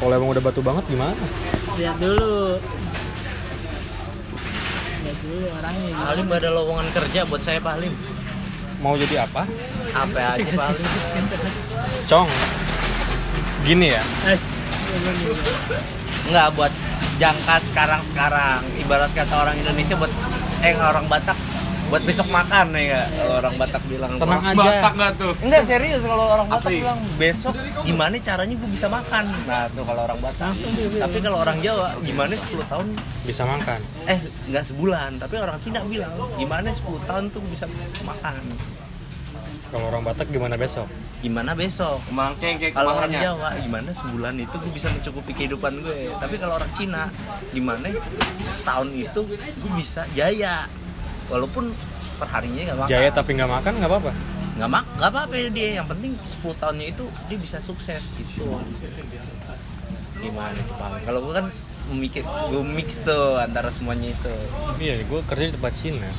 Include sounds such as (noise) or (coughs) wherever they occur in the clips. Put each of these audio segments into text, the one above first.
Kalau emang udah batu banget gimana? lihat dulu lihat dulu orangnya gimana. Halim ada lowongan kerja buat saya Pak Halim. Mau jadi apa? Apa aja Pak Halim? Cong. Gini ya. es? Enggak buat jangka sekarang-sekarang. Ibarat kata orang Indonesia buat eh orang Batak buat besok makan ya? Kalau orang Batak bilang. Tenang Orang- aja. Batak nggak tuh? Enggak serius kalau orang Batak Asli. bilang besok gimana caranya gue bisa makan. Nah, tuh kalau orang Batak. Tapi kalau orang Jawa gimana 10 tahun Bisa makan. eh nggak sebulan, tapi orang Cina bilang gimana 10 tahun tuh bisa makan. Kalau orang Batak gimana besok? Gimana besok? Mangkeng kayak Kalau orang. Jawa gimana sebulan itu gue bisa mencukupi kehidupan gue. Tapi kalau orang Cina gimana setahun itu gue bisa jaya. Walaupun perharinya nggak makan. Jaya tapi nggak makan nggak apa-apa. nggak mak nggak apa-apa dia yang penting 10 tahunnya itu dia bisa sukses gitu gimana tuh Bang? kalau gue kan memikir gue mix tuh antara semuanya itu Iya, gue kerja di tempat Cina.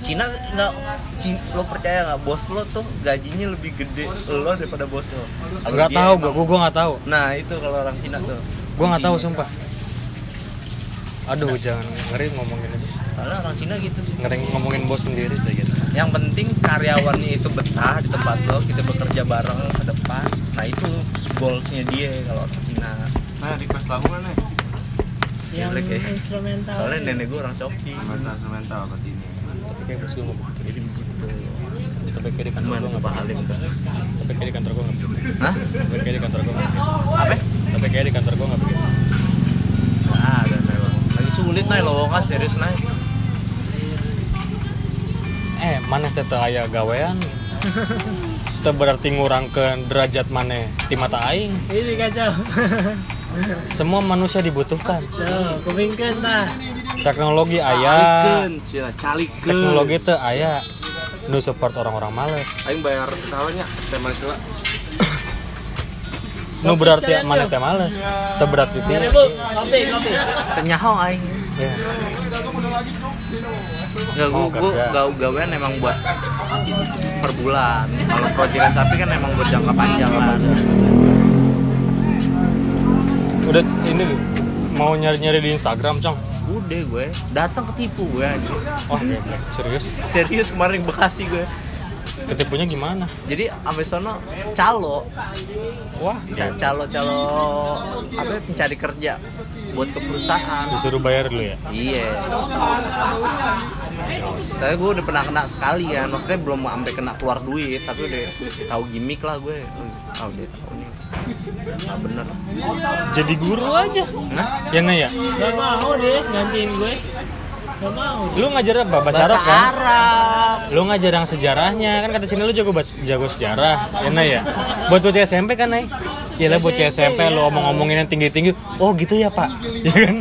Cina nggak lo percaya nggak bos lo tuh gajinya lebih gede lo daripada bos lo Nggak tahu gue, gue nggak tahu. nah itu kalau orang Cina tuh Gue nggak tahu sumpah. Aduh, jangan ngeri ngomongin itu. Soalnya orang Cina gitu sih Ngeri ngomongin bos sendiri saya gitu. yang penting karyawannya itu betah di tempat lo kita bekerja bareng ke depan nah itu goalsnya dia kalau orang Cina Nah, di kelas lagu mana? yang Jelek ya. instrumental soalnya nenek gue orang coki Instrumental, instrumental berarti ini. Tapi kayak bos gue begitu. Jadi begitu. Tapi kayak di kantor gue nggak begitu. tuh? Tapi kayak di kantor gue nggak begitu. Hah? Tapi kayak di kantor gue nggak begitu. apa Tapi kayak di kantor gue nggak begitu. Ada memang lagi sulit nih lowongan serius nih Eh, mana teteh aya gawean? Itu berarti ngurangkan derajat mana di mata aing. ini kacau Semua manusia dibutuhkan. tuh kupingkan tah Teknologi aya, Calikeun, cila, calikeun. teknologi teh aya. Nu support orang-orang males. Aing bayar tahunnya teh sila. Nu Kopi berarti mana teh males. Teh. ibu kopi kopi tenyaho aing Ya. Enggak, gua, gua kerja. gak gawean emang buat per bulan. Kalau proyekan sapi kan emang buat jangka panjang kan. Udah ini mau nyari-nyari di Instagram, Cong. Udah gue, datang ketipu gue aja. Oh, geblek. serius? Serius kemarin di Bekasi gue. Ketipunya gimana? Jadi sampai sono calo, Wah, ca- calo calo apa pencari kerja buat ke perusahaan. disuruh bayar dulu ya. Iya. Tapi gue udah pernah kena sekali kan, maksudnya belum sampai kena keluar duit, tapi udah tahu gimmick lah gue. Oh, udah tahu nih. Nah, bener. Jadi guru aja. Nah, Ya nah ya. gak mau deh gantiin gue Lu ngajar apa? Bahasa, bahasa Arab kan? Arab. Lu ngajar yang sejarahnya kan kata sini lu jago bas- jago sejarah. Ya nah ya. Buat bocah SMP kan, Nay? Ya lah bocah SMP lu ya. omong-omongin yang tinggi-tinggi. Oh, gitu ya, Pak. (laughs) Ya kan?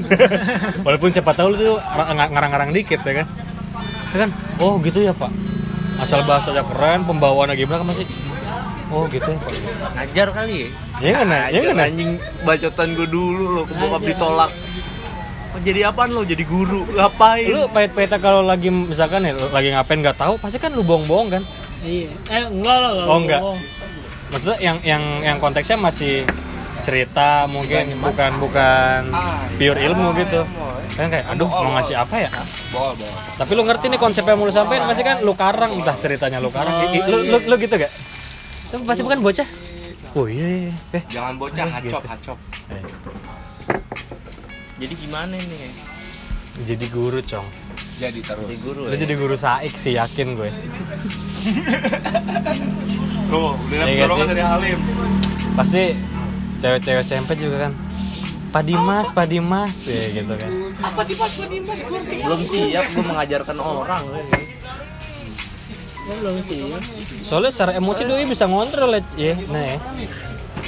Walaupun siapa tahu lu tuh ra- nga- ngarang-ngarang dikit ya kan. Ya kan? Oh, gitu ya, Pak. Asal bahasanya keren, pembawaannya gimana kan masih Oh, gitu ya, Pak. Ngajar kali ya? Ya kan? Ya kan, anjing bacotan gue dulu loh, ke bokap Ngajar. ditolak. Oh, jadi apaan lo? Jadi guru? Ngapain? Lu pahit-pahitnya kalau lagi misalkan ya lagi ngapain nggak tahu, pasti kan lu bohong-bohong kan? iya eh enggak lah Oh, enggak. Maksudnya yang yang yang konteksnya masih cerita mungkin bukan bukan pure ilmu gitu. Kan kayak aduh mau ngasih apa ya? Tapi lu ngerti nih konsep yang mau lu sampein pasti kan lu karang entah ceritanya lu karang. Lu, lu, lu gitu gak? Lu pasti bukan bocah. Oh iya. iya. Eh. Jangan bocah, hacop, Gitu. hacop. Eh, Jadi gimana nih? Jadi guru, Cong. Jadi terus. Jadi guru Lu ya? jadi guru saik sih yakin gue. Tuh, dengan Iya nggak dorongan sih? dari Halim. Pasti cewek-cewek SMP juga kan. Pak Dimas, Pak Dimas, ya gitu kan. Apa di pas di mas Belum siap gue mengajarkan orang. Gue belum sih Soalnya secara emosi doi bisa ngontrol ya, nah ya.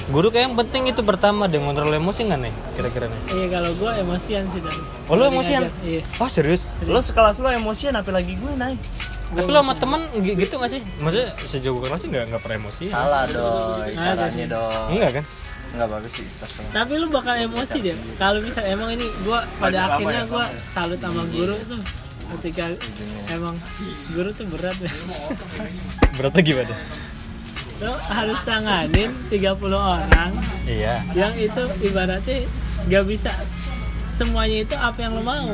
Guru kayak yang penting itu pertama deh ngontrol emosi nggak nih kira-kira nih? iya kalau gue emosian sih dan Oh lu emosian? iya Oh serius? Lo sekelas lo emosian apalagi gue naik. Tapi lo sama temen gi- gitu gak sih? Maksudnya sejauh kelas sih nggak nggak pernah emosi? Salah dong, caranya dong. Enggak kan? Enggak bagus sih. tapi lu bakal emosi deh kalau bisa emang ini gue pada akhirnya ya, gue ya. salut sama guru tuh ketika emang guru tuh berat ya Berarti gimana? Lo harus tanganin 30 orang. Iya. Yang itu ibaratnya gak bisa. Semuanya itu apa yang lo mau.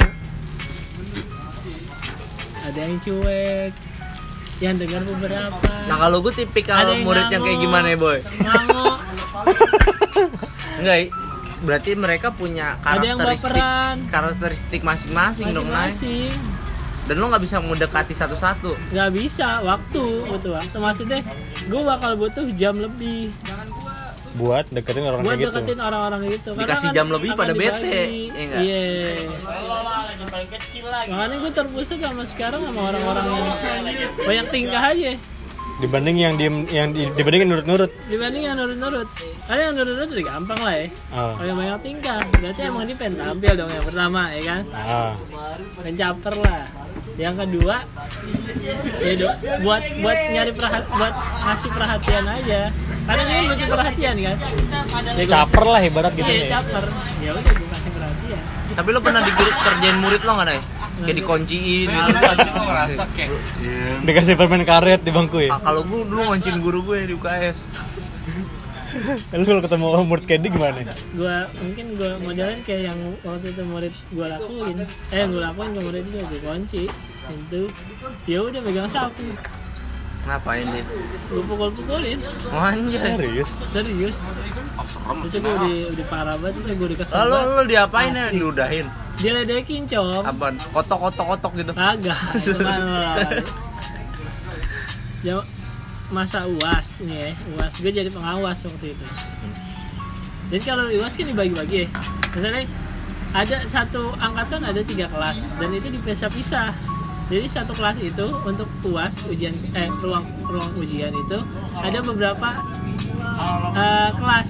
Ada yang cuek yang dengar beberapa. Nah kalau gue tipikal Ada yang murid yang kayak gimana ya boy? (laughs) Enggak, berarti mereka punya ada yang karakteristik karakteristik masing-masing dong Nay. Dan lo nggak bisa mendekati satu-satu. nggak bisa waktu butuh waktu. Maksudnya gue bakal butuh jam lebih. Buat deketin orang buat kayak gitu. deketin orang-orang gitu. Karena Dikasih kan jam lebih akan pada bete, dibagi. ya nggak? iya. Makanya gue terpusat sama sekarang sama orang-orang yang banyak tingkah aja. Dibanding yang diem yang di- dibandingin nurut-nurut. Dibanding yang nurut-nurut. Ada yang nurut-nurut udah gampang lah ya. Ah. Kalau yang banyak tingkah. Berarti emang dia pengen tampil dong yang pertama ya kan? Ah. Pengen caper lah yang kedua ya do- buat buat nyari perhatian buat ngasih perhatian aja. Karena dia butuh perhatian kan? Ya, gua- caper lah ibarat gitu iya ya. caper. Ya udah gue kasih perhatian. Tapi lo pernah diguru kerjain murid lo nggak Nay? Kayak dikunciin gitu. Pasti ngerasa kayak dikasih permen karet di bangku ya? Ah, kalau gue dulu ngoncin guru gue di UKS. (laughs) lu kalau ketemu murid kayak dia gimana? Gue mungkin gue modelin kayak yang waktu itu murid gue lakuin. Eh gue lakuin ke murid itu gue kunci itu ya udah megang sapu Ngapain dia? gue pukul pukulin Oh, anjay. serius serius oh, serem. itu gue udah udah parah banget itu gue udah kesel Lalu lo diapain ya? Diludahin. dia ledekin com Apaan? Kotok-kotok-kotok gitu. Agak, (laughs) lah. Jam masa uas nih ya, uas gue jadi pengawas waktu itu. Jadi kalau uas kan dibagi-bagi ya. Misalnya ada satu angkatan ada tiga kelas dan itu dipisah-pisah. Jadi satu kelas itu untuk uas ujian eh ruang ruang ujian itu ada beberapa eh, kelas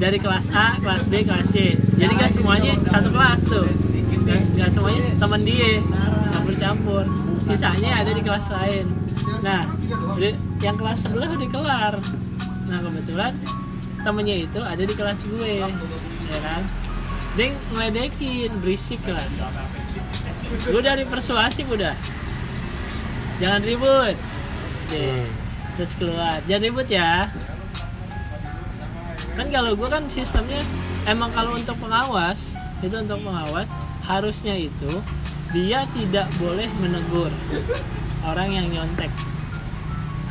dari kelas A, kelas B, kelas C. Jadi gak semuanya satu kelas tuh. Gak, semuanya teman dia, campur-campur. Sisanya ada di kelas lain. Nah, yang kelas sebelah udah kelar. Nah kebetulan temennya itu ada di kelas gue, ya kan? Dia ngeledekin, berisik lah. Gue dari persuasif udah. Jangan ribut. Deh. Hmm. Terus keluar. Jangan ribut ya kan kalau gue kan sistemnya emang kalau untuk pengawas itu untuk pengawas harusnya itu dia tidak boleh menegur orang yang nyontek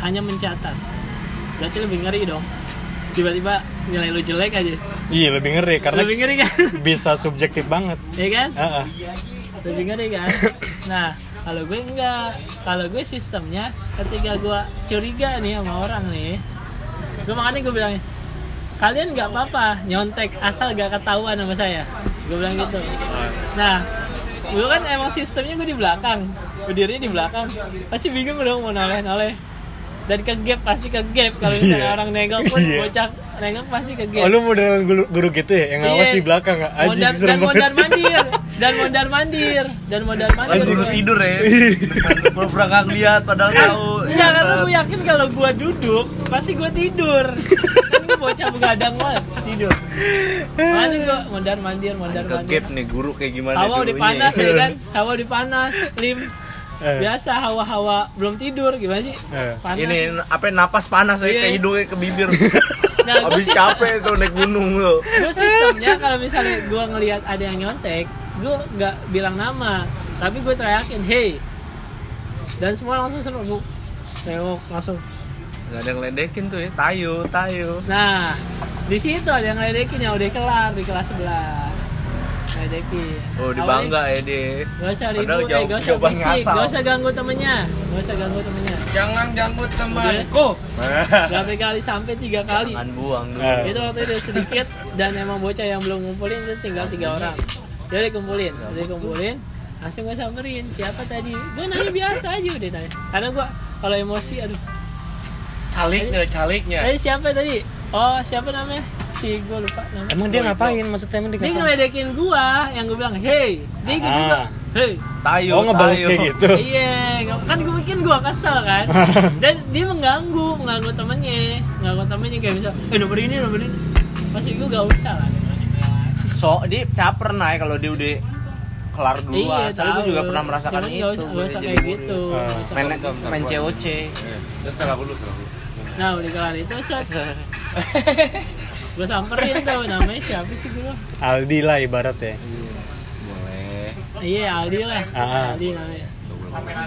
hanya mencatat berarti lebih ngeri dong tiba-tiba nilai lu jelek aja iya lebih ngeri karena lebih ngeri kan bisa subjektif banget ya kan ah lebih ngeri kan? Nah kalau gue enggak. Kalau gue sistemnya ketika gue curiga nih sama orang nih gue makanya gue bilang kalian nggak apa-apa nyontek asal gak ketahuan sama saya. Gue bilang gitu. Nah gue kan emang sistemnya gue di belakang. Berdiri di belakang. Pasti bingung dong mau noleh noleh dan ke gap pasti ke gap kalau misalnya Iya. orang nengok pun Iya. bocah nengok pasti ke gap oh lu model guru, guru gitu ya yang ngawas Iya. di belakang nggak anjing Mondar- serem dan mondar mandir dan mondar mandir dan mondar mandir Kan guru gue. tidur ya. Pura-pura nggak ngeliat padahal tahu. Enggak, karena gue yakin kalau gue duduk pasti gue tidur. kan gue bocah begadang banget tidur. Makanya gue mondar mandir, mondar Ke mandir. gap nih guru kayak gimana Hawa udah dulunya. panas ya kan? Hawa udah panas, lim. Eh, Biasa hawa-hawa belum tidur gimana sih? eh. Panas. Ini apa napas panas ya Iya. kayak hidungnya ke bibir. Nah, (laughs) Habis sistem- capek tuh naik gunung tuh. Gue sistemnya kalau misalnya gue ngelihat ada yang nyontek, gue nggak bilang nama, tapi gue teriakin, hey. Dan semua langsung serbu. Tengok langsung Gak ada yang ledekin tuh ya. Tayo, tayo. Nah, di situ ada yang ngeledekin yang udah kelar di kelas sebelah. Ngeledekin. Oh, dibangga ya dia. Gak usah Padahal ribut, eh, jawab- gak usah ngasal. gak usah ganggu temennya, gak usah ganggu temennya. Jangan ganggu temanku. Berapa kali sampai tiga kali. Jangan buang dulu. Eh. Itu waktu itu sedikit dan emang bocah yang belum ngumpulin itu tinggal tiga orang. Dia dikumpulin, dia dikumpulin, langsung gue samperin siapa tadi. Gue nanya biasa aja udah nanya. Karena gue kalau emosi, aduh Caliknya, caliknya. Eh siapa tadi? Oh siapa namanya? Si gue lupa namanya. emang dia ngapain maksudnya emang dia Dia ngeledekin gua, yang gue bilang, hey, dia ikut Ah. juga, hey. Tayo, oh ngebales kayak gitu Iya, kan gue bikin gua kesel kan, (laughs) dan dia mengganggu, mengganggu temennya, mengganggu temennya kayak misal, eh nomor ini, nomor ini, pasti gue gak usah lah. So, dia caper naik kalau dia udah kelar duluan. Iya, Soalnya gue juga pernah merasakan Cuman itu. nggak usah, gua usah jadi kayak gitu. Ah. usah Main, gitu. main COC. Terus setelah dulu. nah udah kelar itu set (laughs) gue samperin tuh namanya siapa sih gue Aldi lah ibarat ya boleh iya Aldi lah Ah. Aldi namanya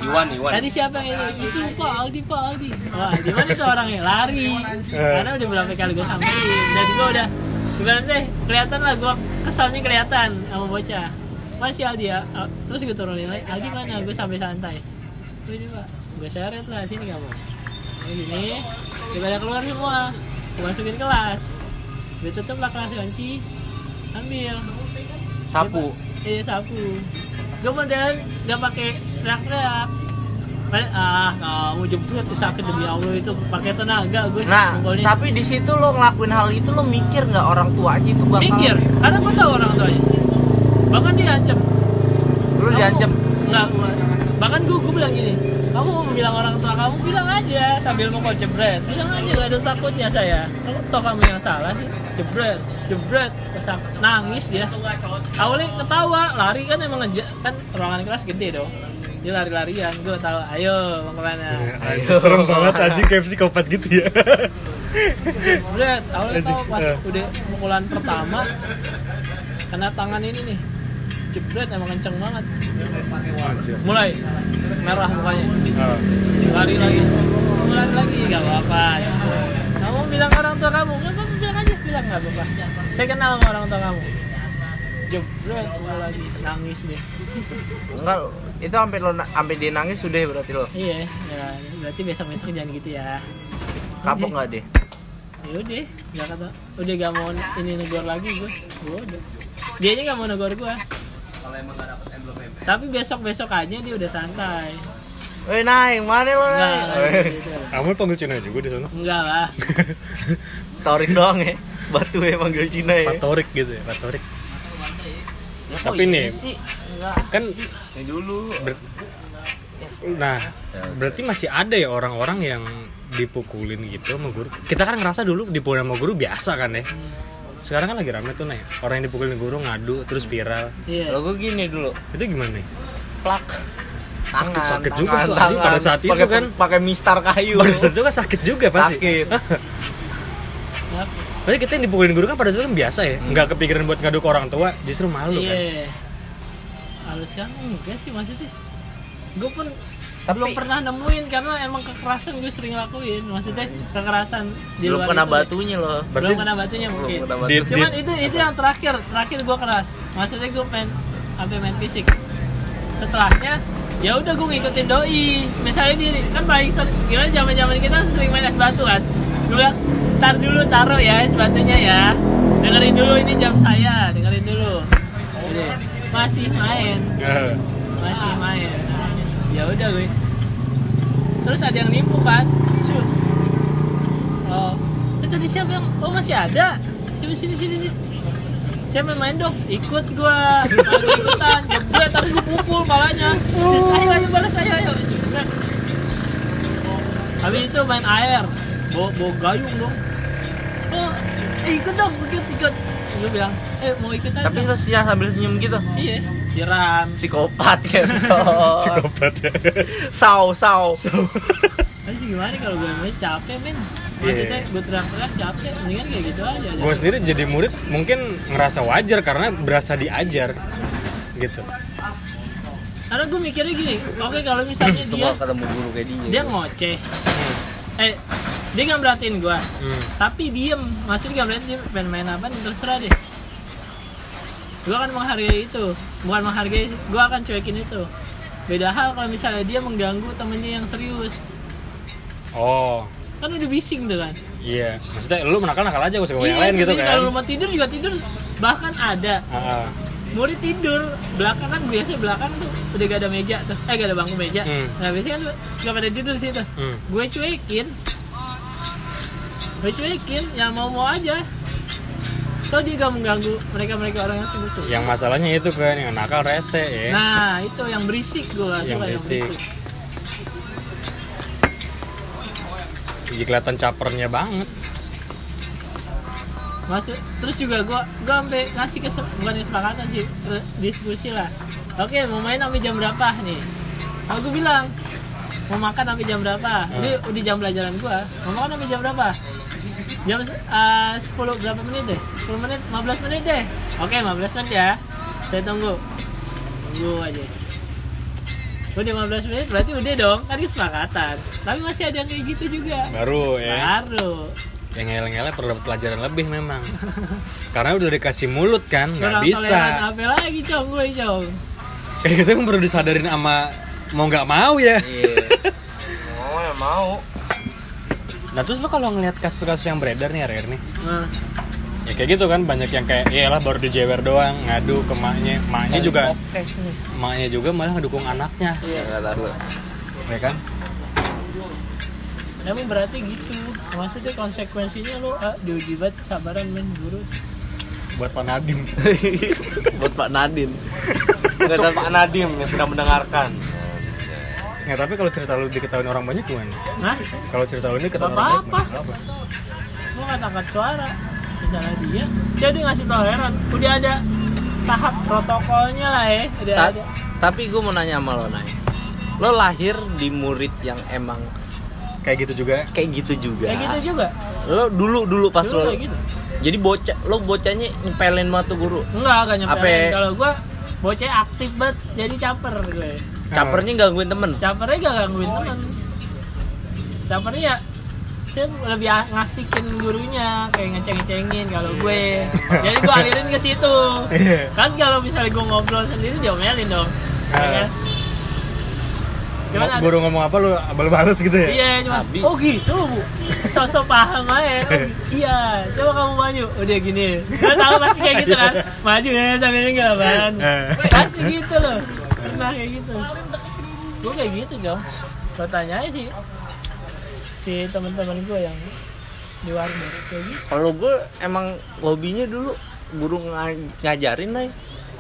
Iwan Iwan Tadi siapa yang itu? Itu Pak Aldi, Pak Aldi. Wah, di mana itu orangnya? Lari. Karena udah berapa kali gue samperin dan gue udah ibaratnya kelihatan lah gue kesalnya kelihatan sama bocah. Mana si Aldi ya? Al- Terus gue turunin lagi. Aldi mana? Gue sampai santai. Tuh ini Pak. Gue seret lah sini kamu. Ini pada keluar semua. Gue masukin kelas. Gue tutup lah kelas kunci. Ambil. sapu Iya sapu. Gue modern gak pakai teriak-teriak. Paling, Ah, kamu jemput sakit demi Allah itu pakai tenaga gue. nah tapi di situ lo ngelakuin hal itu lo mikir nggak orang tuanya itu bakal mikir, karena gue tahu orang tuanya. Bahkan dia ancam. lo Kamu- diancam Enggak, gua. bahkan gue gue bilang gini. Kamu mau bilang orang tua kamu bilang aja sambil mukul jebret. Bilang aja gak ada takutnya saya. Kalau toh kamu yang salah sih, jebret, jebret, Terus nangis dia. Awalnya ketawa, lari kan emang ngeja kan ruangan kelas gede dong. Dia lari-larian, gue tahu. Ayo mau ke mana? Anjir, serem banget anjing kayak psikopat gitu ya Jebret, awalnya tahu pas Eh. udah pukulan pertama kena tangan ini nih. Jebret emang kenceng banget. Mulai merah mukanya. Ah. lari lagi lari lagi gak apa-apa kamu bilang orang tua kamu bilang nggak apa-apa. Saya kenal sama orang tua kamu. Jebret gua lagi. Nangis deh enggak itu sampai lo sampai dia nangis sudah berarti lo. Iya ya, berarti besok besok jangan gitu ya. Kapok nggak deh ya udah nggak kata. Udah gak mau ini negor lagi gue gue udah. Dia aja gak mau negor gue tapi besok besok aja dia udah santai. Weh naik mana lo naik gitu. Kamu panggil Cina juga di sana? enggak lah. (laughs) Torik doang ya batu ya manggil Cina ya Patorik gitu ya, Patorik. Ya, Tapi nih, Kan ini dulu ber- Nah, berarti masih ada ya orang-orang yang dipukulin gitu sama guru. Kita kan ngerasa dulu dipukulin sama guru biasa kan ya. Sekarang kan lagi rame tuh nih, orang yang dipukulin guru ngadu terus viral. iya lo gue gini dulu Itu gimana nih? plak Sakit- sakit juga tuh, anjing, pada saat itu Pakai- kan. pakai mistar kayu Pada saat itu kan sakit juga pasti. sakit (laughs) Ya, Pasti kita yang dipukulin guru kan pada saat itu kan biasa ya, nggak kepikiran buat ngadu ke orang tua, justru malu kan. Iya. Kalau sekarang enggak sih maksudnya. Gue pun Tapi- belum pernah nemuin karena emang kekerasan gue sering lakuin. Maksudnya kekerasan di belum luar kena itu. batunya lo Berarti belum kena batunya belum mungkin. kena Di- batu Cuman itu itu yang terakhir, terakhir gue keras. Maksudnya gue main sampai main fisik. Setelahnya ya udah gue ngikutin doi. Misalnya dia kan paling sering, gimana zaman zaman kita sering main es batu kan. Gue bilang, tar dulu taruh ya es batunya ya. Dengerin dulu ini jam saya, dengerin dulu. Masih main, masih main. Ya udah gue. Terus ada yang nipu kan? Cuk. Oh, eh, tadi siapa yang? Oh masih ada. Coba sini sini sini. Yang main dong? Ikut gua. Ikutan, jebret tapi gua pukul. Terus ayo ayo balas ayo ayo. Habis itu main air. Bawa, bawa gayung dong. Oh, eh, ikut dong, ikut ikut. Gua bilang, eh mau ikut aja. tapi lo senyum sambil senyum gitu iya, siram. psikopat kan (laughs) Psikopat ya. saw saw Tapi sih gimana kalau gue main capek men. Maksudnya Iya. gue teriak-teriak capek, mendingan kayak gitu aja. gue sendiri jadi murid mungkin ngerasa wajar karena berasa diajar gitu Karena gue mikirnya gini, oke kalau misalnya dia ketemu guru kayak dia dia ngoceh, eh dia nggak beratin gue, Hmm. tapi diem, maksudnya nggak beratin dia pengen main apa terserah deh. Gue akan menghargai itu, bukan menghargai, gue akan cuekin itu. Beda hal kalau misalnya dia mengganggu temennya yang serius, oh kan udah bising tuh kan. iya maksudnya lu nakal nakal aja gak usah Iya, yang lain gitu kan Kalau lu mau tidur juga tidur, bahkan ada Ah, ah. Murid tidur belakangan biasanya belakang tuh udah gak ada meja tuh. Eh gak ada bangku meja. Hmm. nah biasanya kan suka pada tidur sih tuh Hmm. gue cuekin. Gue cuekin yang mau mau aja. Tau dia gak mengganggu mereka mereka orang yang sungguh yang masalahnya itu kan yang nakal rese ya. Nah itu yang berisik gue gak Yang suka yang berisik. berisik. Jadi kelihatan capernya banget masuk terus juga gue gue sampai ngasih kes bukan kesepakatan sih re- diskusi lah. Oke mau main sampai jam berapa nih? Aku bilang mau makan sampai jam berapa? Ini udah jam pelajaran gua mau makan sampai jam berapa? Jam eh, 10 berapa menit deh? 10 menit 15 menit deh. Oke 15 menit ya. Saya tunggu. Tunggu aja. Udah 15 menit berarti udah dong. Kan kesepakatan. Tapi masih ada yang kayak gitu juga. Baru ya. Baru yang ngel-ngelnya perlu dapat pelajaran lebih memang. Karena udah dikasih mulut kan nggak bisa. apa lagi cong? Gue cong kayak gitu kan perlu disadarin sama mau nggak mau ya. Iya. Oh ya mau. nah terus lo kalau ngeliat kasus-kasus yang beredar nih akhir nih. Nah, ya kayak gitu kan banyak yang kayak iyalah baru dijewer doang ngadu ke maknya. Maknya juga maknya juga malah ngedukung anaknya. Nggak tahu. ya kan Emang berarti gitu. Maksudnya konsekuensinya lu ah, diuji banget sabaran men guru. Buat Pak Nadim (laughs) Buat Pak Nadin. Untuk Pak Nadim yang sedang mendengarkan. nggak tapi kalau cerita lu diketahui orang banyak gimana? Nah, kalau cerita lu diketahui Nggak orang banyak apa lu gak angkat suara. Misalnya dia Saya udah ngasih toleran. Udah ada tahap protokolnya lah ya Udah Ta- ada. tapi gue mau nanya sama lo Nay. Lo lahir di murid yang emang kayak gitu juga kayak gitu juga. Kayak gitu juga Lo dulu dulu pas Dulu lo kayak gitu jadi bocah lo bocahnya nyepelin banget tuh guru. Enggak, gak nyampe Apa- Kalau gua bocah aktif banget Jadi caper gue Capernya gangguin temen. Capernya gak gangguin temen Capernya ya dia lebih ngasihin gurunya kayak ngeceng-ngecengin kalau gue jadi gue alirin ke situ Iya. kan kalau misalnya gue ngobrol sendiri diomelin dong ya Ah. kan? Cuman ada- guru ngomong apa lu balas gitu ya? Iya cuma Habis. oh gitu bu. Sosok paham aja. Oh, (laughs) iya coba kamu maju. Udah gini. Nggak tahu pasti kayak gitu kan. Maju ya sambil nggak labaran Eh. pasti gitu loh. Pernah kayak gitu. Gue kayak gitu jom. Pertanyaannya sih si teman-teman gue yang di warnet kayak gitu. Kalau gue emang hobinya dulu guru nga- ngajarin Nay.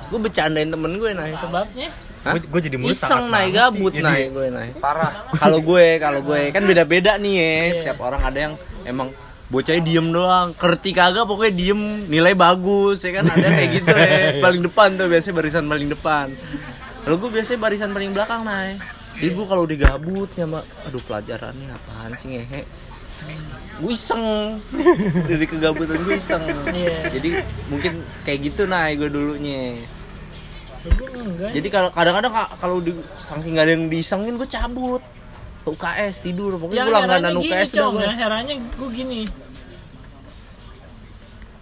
Gue bercandain temen gue Nay. sebabnya? Gue jadi murid Iseng banget gabut Jadi- gue Nay. Parah. Kalau gue, kalau gue kan beda-beda nih ya. Iya. Setiap orang ada yang emang bocahnya diem doang, kerti kagak pokoknya diem, nilai bagus ya kan ada kayak gitu ya. (laughs) Paling depan tuh biasanya barisan paling depan. Kalau gue biasanya barisan paling belakang Nay. Jadi gue kalau udah gabut ya mak, aduh pelajarannya apaan sih ngehe. Gue iseng dari kegabutan gue iseng. Iya. Jadi mungkin kayak gitu Nay gue dulunya. Jadi kalau kadang-kadang ka- kalau di saking nggak ada yang disengin gue cabut. Ke UKS tidur pokoknya yang gue langganan gini UKS dah cong. gue. ya herannya gue gini.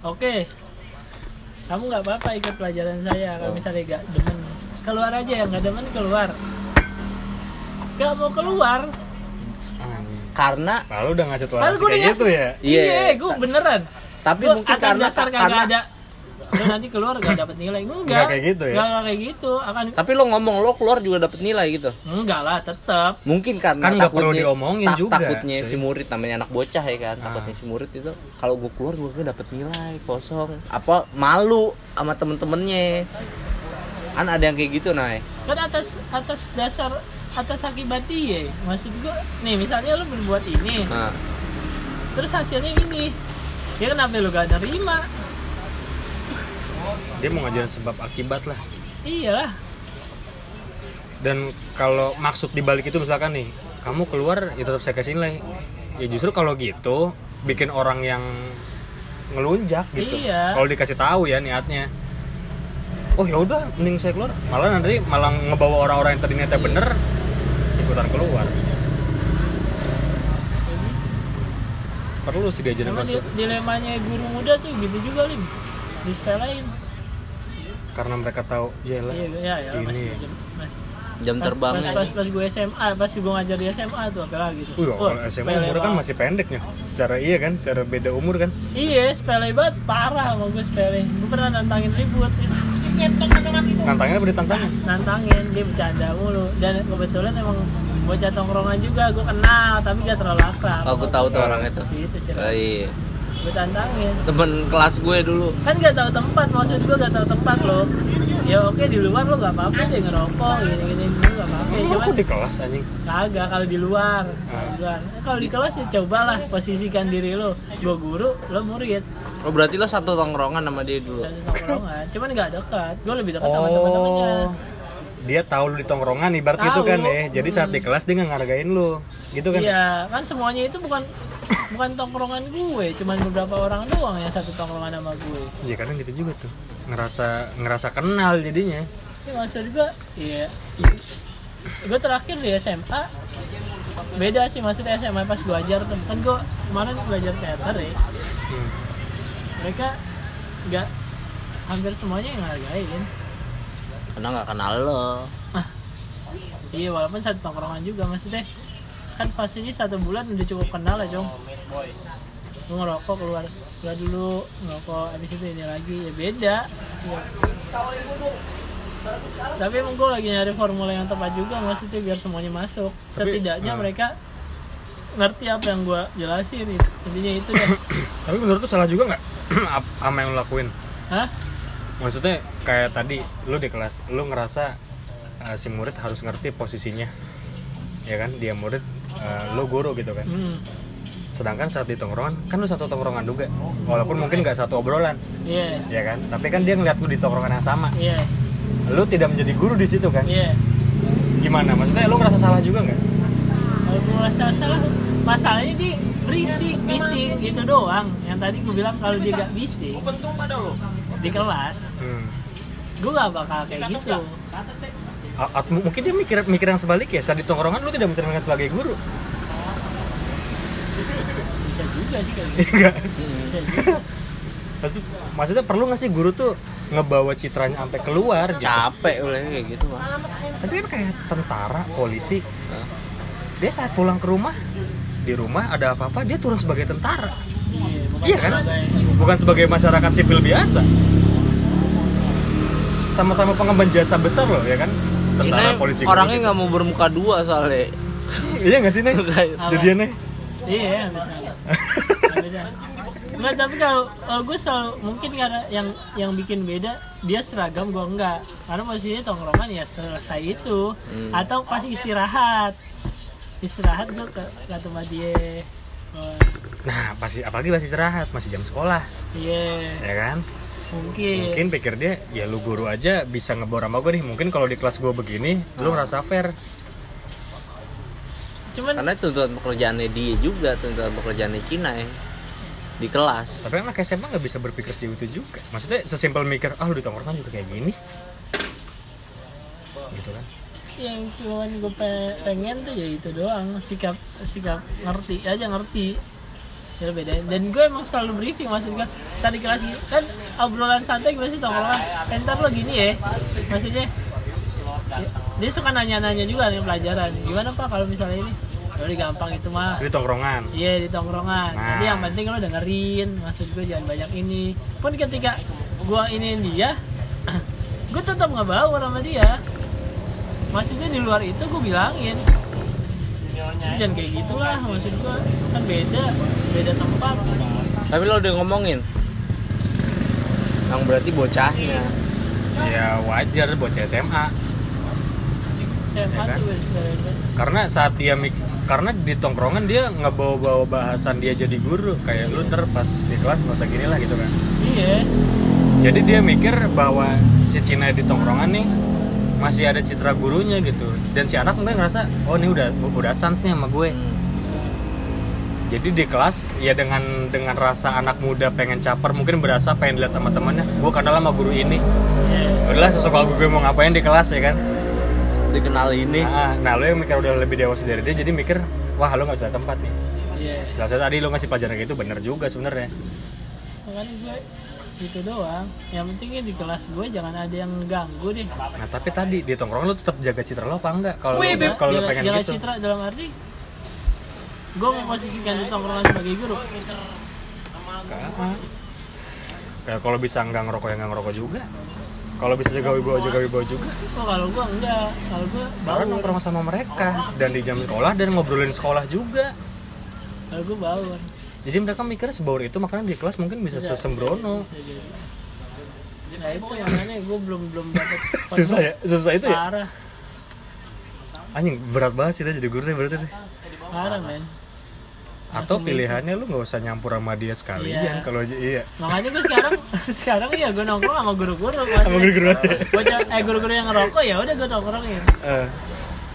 Oke. Kamu nggak apa-apa ikut pelajaran saya kalau Oh. misalnya gak demen. Keluar aja ya nggak demen keluar. Gak mau keluar. Karena Lalu udah ngasih toleransi gue udah kayak gitu ya? Iya. iya gue beneran. Tapi Gua mungkin atas karena karena ada lu nanti keluar gak dapet nilai enggak Nggak kayak gitu ya? Nggak- nggak kayak gitu akan tapi lo ngomong lo keluar juga dapet nilai gitu. enggak lah tetap Mungkin karena Kan nggak perlu diomongin tak- juga, Takutnya cuy. si murid namanya anak bocah ya kan. Ah. Takutnya si murid itu kalau gue keluar gue dapet nilai kosong. Apa malu sama temen-temennya. Kan ada yang kayak gitu Nay. kan atas atas dasar atas akibat dia maksud gue nih misalnya lu berbuat ini Nah, terus hasilnya ini ya kenapa lu gak nerima dia mau ngajarin sebab akibat lah. Iyalah. Dan kalau maksud dibalik itu misalkan nih kamu keluar ya tetap saya kasih nilai. Ya justru kalau gitu bikin orang yang ngelunjak gitu. Iya. kalau dikasih tahu ya niatnya. Oh ya udah mending saya keluar. Malah nanti malah ngebawa orang-orang yang tadi niatnya bener ikutan keluar. Perlu sih diajarin Emang konsep di- dilemanya guru muda tuh gitu juga lim disepelein. Karena mereka tahu ya lah iya ya ya ini. masih masih. Jam pas, terbangnya. pas, pas, pas gue SMA pas gue ngajar di SMA tuh apa lagi tuh. Wih, kalau SMA umur kan masih pendeknya. Secara iya kan secara beda umur kan. Iya sepele banget. Parah sama gue sepele. Gue pernah nantangin ribut. Gitu. tantangnya apa ditantangin? Nantangin dia bercanda mulu. Dan kebetulan emang bocah tongkrongan juga gue kenal tapi gak terlalu akrab. Aku tahu tuh orang itu. si itu sih Oh, iya. Gue tantangin Temen kelas gue dulu. kan gak tahu tempat maksud gue gak tahu tempat lo ya oke di luar lo gak apa-apa deh ngerokok gini gini dulu gak apa-apa. Emang cuman aku di kelas anjing? Kagak kalau di luar. Kalau di luar. Eh, kalau di kelas ya cobalah posisikan diri lo. Gue guru lo murid. Oh berarti lo satu tongkrongan sama dia dulu. dan tongkrongan cuman gak dekat. Gue lebih dekat sama teman-temannya dia tahu lu di tongkrongan ibarat gitu kan ya. Jadi saat di kelas dia nggak ngargain lu. Gitu kan? Iya, kan semuanya itu bukan bukan tongkrongan gue, cuman beberapa orang doang yang satu tongkrongan sama gue. ya kadang gitu juga tuh ngerasa ngerasa kenal jadinya Ini maksud gue, iya. Gue terakhir di SMA beda sih maksudnya SMA pas gue ajar tuh kan gue kemarin belajar teater ya Hmm. mereka nggak hampir semuanya yang ngargain karena nggak kenal lo iya walaupun satu tongkrongan juga maksudnya kan fasenya satu bulan udah cukup kenal lah cong lu ngerokok keluar keluar dulu ngerokok habis itu ini lagi ya beda. Iya. tapi emang gue lagi nyari formula yang tepat juga maksudnya biar semuanya masuk. Tapi, setidaknya hmm. mereka ngerti apa yang gue jelasin itu intinya itu deh (coughs) tapi menurut tuh salah juga nggak (coughs) ap- sama yang lu lakuin? Hah? Maksudnya kayak tadi lu di kelas lu ngerasa uh, si murid harus ngerti posisinya. Ya kan dia murid uh, lu guru gitu kan. Hmm. Sedangkan saat di tongkrongan kan lu satu tongkrongan juga. Walaupun mungkin nggak satu obrolan. Iya. Ya kan? Tapi kan dia ngeliat lu di tongkrongan yang sama. Iya. Lu tidak menjadi guru di situ kan? Iya. Gimana? Maksudnya lu ngerasa salah juga nggak? Kalau gue ngerasa salah masalahnya di berisik bising gitu doang. Yang tadi gue bilang kalau dia gak bising di kelas hmm. gue gak bakal kayak gitu A- a- mungkin dia mikir mikir yang sebalik ya. Saat di tongkrongan lu tidak mencerminkan sebagai guru. (laughs) Bisa juga sih kayak gitu enggak bisa juga. Maksudnya, maksudnya perlu nggak sih guru tuh ngebawa citranya sampai keluar gitu? Capek oleh kayak gitu mah tapi kan kayak tentara polisi. Dia saat pulang ke rumah di rumah ada apa-apa dia turun sebagai tentara. Iya bukan iya kan? sebagai- bukan sebagai masyarakat sipil biasa. Sama-sama pengemban jasa besar loh ya kan tentara Cina polisi orangnya guru nggak mau bermuka dua soalnya. Gitu. (laughs) iya nggak sih nih jadiannya iya bisa bisa. Enggak, tapi kalau kalau gue selalu mungkin karena yang yang bikin beda dia seragam gue enggak karena posisinya tongkrongan ya selesai itu. Hmm. atau pas istirahat. Istirahat gue ke, ke tempat dia Oh, nah pasti apalagi masih istirahat masih jam sekolah. Iya. Ya kan mungkin. Mungkin pikir dia ya lu guru aja bisa ngebor sama gue nih. Mungkin kalau di kelas gue begini lu ngerasa fair. Cuman karena tuntutan pekerjaannya dia juga tuntutan pekerjaannya Cina ya di kelas. Tapi anak SMA nggak bisa berpikir sejauh itu juga. Maksudnya sesimpel mikir ah lu di tongkrongan juga kayak gini. Gitu kan. Yang cuman gue pengen tuh ya itu doang sikap sikap ngerti aja ngerti ya beda dan gue emang selalu briefing maksud gue tadi kelas ini kan obrolan santai gue sih tongkrongan entar lo gini ya maksudnya ya, dia suka nanya-nanya juga nih pelajaran gimana pak kalau misalnya ini udah gampang itu mah di tongkrongan Iya di tongkrongan. Nah. Jadi yang penting lo dengerin. Maksud gue jangan banyak ini. Pun ketika gue ini dia, gue tetap nggak bawa sama dia. Maksudnya di luar itu gue bilangin. Jangan kayak gitulah. Maksud gue kan beda, beda tempat. tapi lo udah ngomongin yang berarti bocahnya ya wajar bocah SMA SMA kan? karena saat dia mik- karena di tongkrongan dia ngebawa-bawa bahasan dia jadi guru kayak lu ntar pas di kelas usah gini lah gitu kan Iya. jadi dia mikir bahwa si Cina di tongkrongan nih masih ada citra gurunya gitu. Dan si anak mungkin ngerasa oh ini udah udah sans nih sama gue. Jadi di kelas ya dengan dengan rasa anak muda pengen caper mungkin berasa pengen lihat teman-temannya gue kenal sama guru ini. Iya. udahlah sesuatu lagu gue mau ngapain di kelas ya kan? Dikenal ini. Nah, nah lo yang mikir udah lebih dewasa dari dia jadi mikir wah lo nggak salah tempat nih. Iya. salah satu tadi lo ngasih pelajaran kayak itu bener juga sebenarnya. Makanya gue itu doang. Yang pentingnya di kelas gue jangan ada yang ganggu deh. nah tapi tadi di tongkrongan lo tetap jaga citra lo apa enggak? Kalau kalau lo pengen jaga gitu. citra dalam arti gue memposisikan di tongkrongan sebagai guru. Kayak- kayak kalau bisa nggak ngerokok ya nggak ngerokok juga. Kalau bisa jaga wibawa jaga wibawa juga. Oh kalau gue enggak? Kalau gue bahkan baur nongkrong sama mereka. Dan di jam sekolah dan ngobrolin sekolah juga. Kalau gue baur jadi mereka mikir sebaur itu makanya di kelas mungkin bisa Bisa. sesembrono. Bisa jadi. nah itu makanya gue belum belum dapet (laughs) susah ya? susah itu ya? Parah. Anjing berat banget sih dah jadi guru deh berarti deh. Parah men. Atau pilihannya lu nggak usah nyampur sama dia sekalian Iya. kalau aja iya. Makanya gue sekarang (laughs) sekarang ya gue nongkrong sama guru-guru sama guru-guru aja eh guru-guru yang ngerokok ya udah gue nongkrongin. Eh,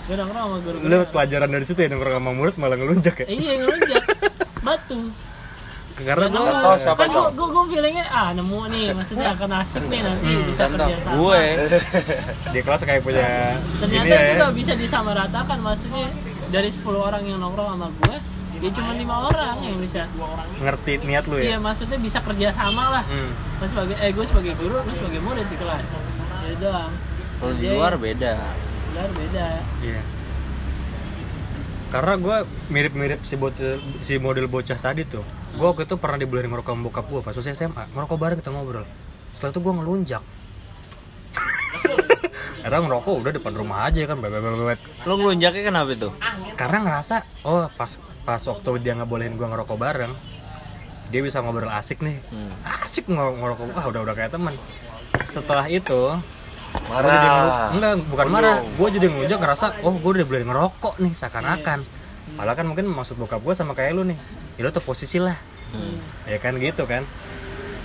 gue nongkrong sama guru-guru. Lu pelajaran dari situ ya nongkrong sama murid malah ngelunjak ya? Iya ngelunjak (laughs) batu. Karena gua Contoh siapa kan gue gue gue feelingnya ah nemu nih maksudnya akan asik nih nanti Hmm, bisa Contoh, kerja sama. Gue. (laughs) Di kelas kayak punya ternyata ini ya, itu gak bisa disamaratakan maksudnya dari 10 orang yang nongkrong sama gue ya cuma lima orang yang bisa. Ngerti niat lu iya ya maksudnya bisa kerja sama lah. Hmm. gue sebagai eh gue sebagai guru lu sebagai murid di kelas. Itu doang. Kalau di luar beda. luar beda. Iya. Karena gue mirip-mirip si, bocah- si model bocah tadi tuh. Gue waktu itu pernah dibeliin ngerokok sama bokap gue pas masih SMA. Ngerokok bareng kita ngobrol. Setelah itu gue ngelunjak. (laughs) Karena ngerokok udah depan rumah aja kan, bebet bebet. lo ngelunjaknya kenapa itu Karena ngerasa, oh pas pas waktu dia ngebolehin gue ngerokok bareng, dia bisa ngobrol asik nih. Hmm. Asik ng- ngerokok, wah udah udah kayak teman. Setelah itu, Gua jadi Marah. enggak bukan marah. Gue jadi ngelunjak ngerasa oh gue udah boleh ngerokok nih seakan-akan. Padahal kan mungkin maksud bokap gue sama kayak lu nih ya lu tuh posisi lah. Hmm. ya kan gitu kan.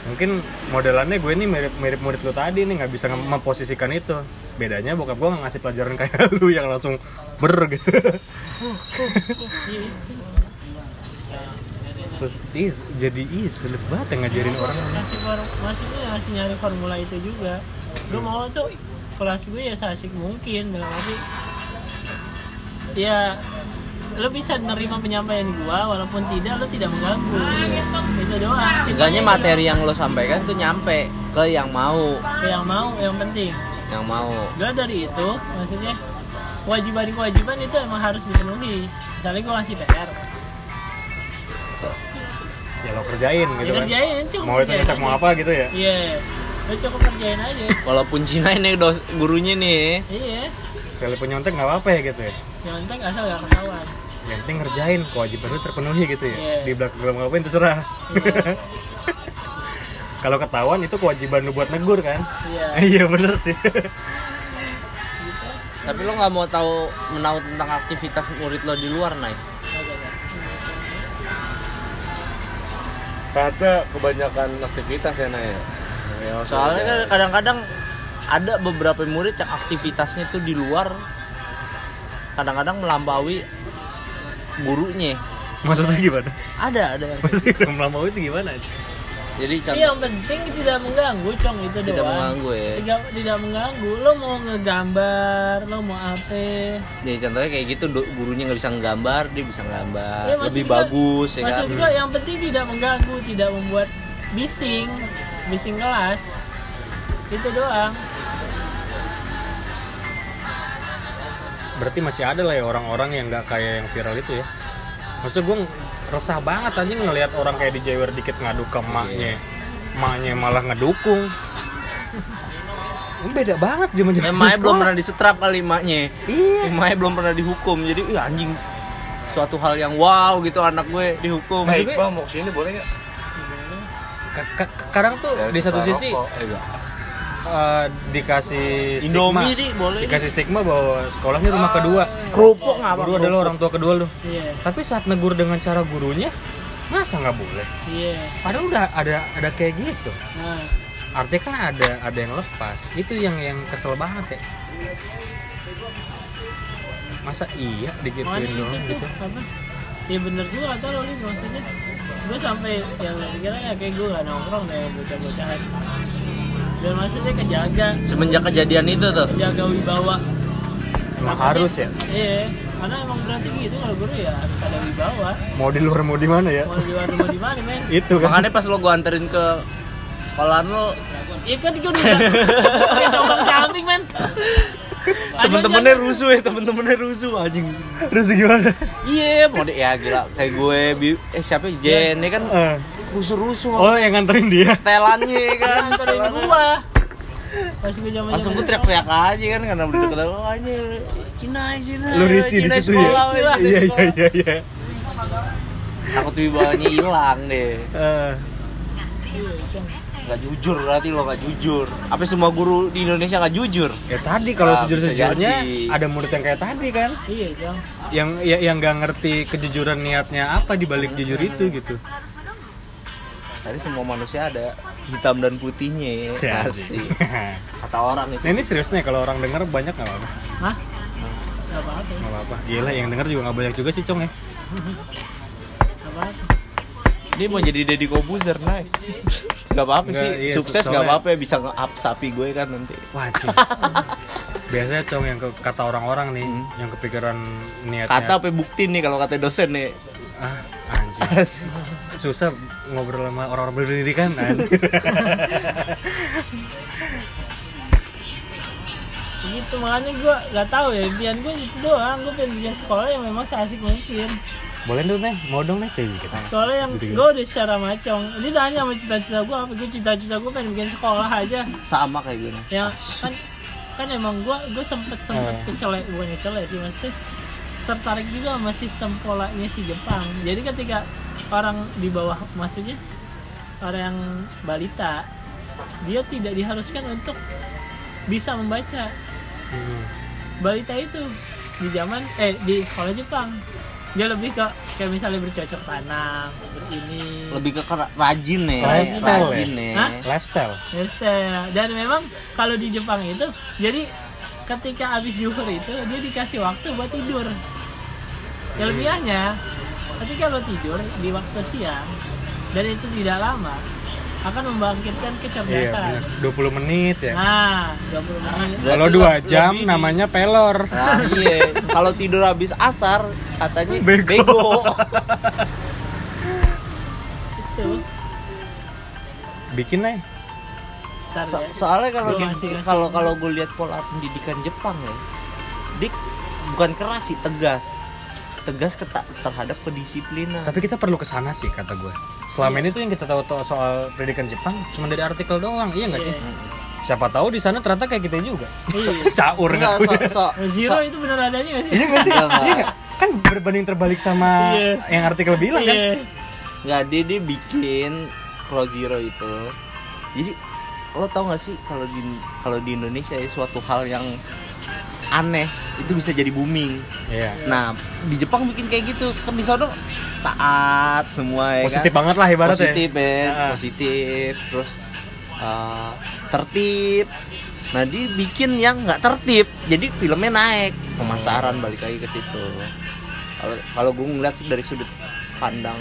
Mungkin modelannya gue nih mirip mirip murid lu tadi nih nggak bisa nge- memposisikan itu. Bedanya bokap gue nggak ngasih pelajaran kayak (laughs) lu yang langsung ber (laughs) gitu Terus, is, jadi is sulit banget ngajarin orang. masih for- maksudnya masih nyari formula itu juga gue mau tuh kelas gue ya seasik mungkin dalam arti ya lo bisa nerima penyampaian gua walaupun tidak lo tidak mengganggu. Itu doang. Seenggaknya materi yang lo sampaikan tuh nyampe ke yang mau. Ke yang mau yang penting. Yang mau. Gue dari itu maksudnya kewajiban kewajiban itu emang harus dipenuhi. Misalnya gue ngasih PR ya lo kerjain gitu ya kan. kerjain cukup mau itu ngecek mau apa gitu ya. Iya lo cukup kerjain aja. Walaupun Cina ini dos gurunya nih. Iya. Sekalipun nyontek nggak apa-apa ya gitu ya? Penting asal gak ketahuan. Yang penting ngerjain kewajiban lu terpenuhi gitu ya. Iya. di belakang belakang ngapain terserah. Kalau ketahuan itu kewajiban lu buat negur kan? Iya. (laughs) Iya bener sih. Tapi lo nggak mau tahu menahu tentang aktivitas murid lo di luar naik Kata kebanyakan aktivitas ya Nay. Ya, soalnya kan kadang-kadang ada beberapa murid yang aktivitasnya tuh di luar kadang-kadang melampaui gurunya. Maksudnya gimana? Ada ada yang maksudnya melampaui itu gimana? Jadi Iya, contoh yang penting tidak mengganggu cong itu tidak doang. mengganggu ya. Tidak tidak mengganggu. Lo mau ngegambar lo mau apa? Jadi contohnya kayak gitu do- gurunya nggak bisa nggambar dia bisa nggambar Ya, lebih gua- bagus ya kan? maksud gua yang penting tidak mengganggu tidak membuat bising bising kelas. Itu doang. Berarti masih ada lah ya orang-orang yang nggak kayak yang viral itu ya. Maksudnya gue resah banget aja ngelihat orang kayak di Jawa dikit ngadu ke emaknya emaknya malah ngedukung. Ini beda banget zaman zaman Emaknya belum pernah disetrap kali emaknya iya. Emaknya belum pernah dihukum. Jadi ih anjing Suatu hal yang wow gitu anak gue dihukum. Gue- Iqbal mau ke sini boleh nggak? Ka- ka- kadang tuh Ya, di satu sisi rokok, eh, eh, dikasih stigma. Indomie di boleh. Dikasih stigma bahwa sekolahnya rumah kedua. Kerupuk ngapa guru adalah orang tua kedua lu. Iya. Tapi saat negur dengan cara gurunya masa nggak boleh? Iya. Padahal udah ada ada kayak gitu. Nah. Artinya kan ada ada yang lepas. Itu yang yang kesel banget ya. Masa iya digituin doang itu gitu? Tuh apa ya bener juga kata lo maksudnya gue sampai yang kira ya kayak gue gak nongkrong deh bocah-bocahan dan maksudnya kejaga. Semenjak kejadian itu tuh? Kejaga wibawa. Emang Takutnya- harus ya? Iya karena emang berarti gitu kalau guru ya harus ada wibawa. Mau di luar mau di mana ya? Mau di luar mau di mana men? (laughs) Itu kan. Makanya pas lo gue anterin ke sekolahan lo Iya kan gue udah camping men Temen-temennya rusuh ya temen-temennya rusuh anjing. Terus gimana? Iya mau di ya gila. Kayak gue bi- Eh siapa ya? Jen ya kan? Eh, Rusuh-rusuh. Oh yang nganterin dia? Setelannya ya kan? Kan anterin gua. Pas gue zaman Langsung gue teriak-teriak aja kan? Karena udah deket Oh ini Cina Cina. Lu risih di Cina situ ya? iya iya iya iya. Takut wibawanya hilang deh. Eh, nggak jujur berarti lo nggak jujur apa semua guru di Indonesia nggak jujur Ya tadi kalau Ah, sejujur-sejujurnya bisa jadi. ada murid yang kayak tadi kan iya Cong yang ya, yang nggak ngerti kejujuran niatnya apa di balik jujur itu gitu. tadi semua manusia ada hitam dan putihnya ya. Asik. (laughs) kata orang itu Nah ini serius nih kalau orang denger banyak nggak apa-apa. Hah? Gak apa-apa Nggak apa-apa. Gila yang denger juga nggak banyak juga sih cong ya. (laughs) Gak apa-apa dia mau jadi Deddy Kobuzer naik nggak apa-apa sih iya, sukses nggak apa-apa ya bisa nge-up sapi gue kan nanti Wah (laughs) sih. Biasanya cong yang ke- kata orang-orang nih, yang kepikiran niatnya. kata apa bukti nih kalau kata dosen nih ah anjing. (laughs) Susah ngobrol sama orang-orang berpendidikan anjing. (laughs) gitu makanya gue gak tahu ya impian gue itu doang gue pengen sekolah yang memang seasik mungkin Boleh dong nih, mau dong nih cuy kita. sekolah yang Gitu-gitu. gue udah secara macong ini tanya sama cita-cita gue apa gue cita-cita gue pengen bikin sekolah aja sama kayak gue nih yang kan kan emang gue gue sempet sempet Eh. kecelek bukan kecelek sih maksudnya tertarik juga sama sistem polanya si Jepang jadi ketika orang di bawah maksudnya orang yang balita dia tidak diharuskan untuk bisa membaca Hmm. balita itu di zaman eh di sekolah Jepang dia lebih ke kayak misalnya bercocok tanam berini lebih ke kera- rajin nih Lifestyle rajin ya? nih Hah? Lifestyle. Lifestyle. dan memang kalau di Jepang itu jadi ketika habis zuhur itu dia dikasih waktu buat tidur kelebihannya ketika lo tidur di waktu siang dan itu tidak lama akan membangkitkan Iya, kecerdasan bener. 20 menit ya. nah 20 menit Berarti Kalau lo 2 jam lebih namanya pelor. Nah, iya kalau tidur habis asar katanya Bego. bego, itu Bikin nih. So- ya. soalnya kalau kalau kalau gue lihat pola pendidikan Jepang ya dik bukan keras sih tegas tegas keta- terhadap kedisiplinan Tapi kita perlu ke sana sih kata gue. Selama ini tuh yang kita tahu soal pendidikan Jepang cuma dari artikel doang, iya nggak sih? Siapa tahu di sana ternyata kayak kita juga. Iya. (laughs) Caur nggak so, so, Zero so- itu bener adanya gak sih? Iya nggak sih? Iya nggak? Kan berbanding terbalik sama Iya. yang artikel bilang kan. Iya. nggak dia dia bikin Pro Zero itu jadi lo tau gak sih kalau di kalau di Indonesia ya suatu hal yang aneh itu bisa jadi booming Iya. nah di Jepang bikin kayak gitu kan di sono taat semua ya Positif kan? banget lah ibaratnya. positif ya Ah. positif terus uh, tertib nah dia bikin yang nggak tertib jadi filmnya naik pemasaran balik lagi ke situ kalau kalau gue ngeliat sih dari sudut pandang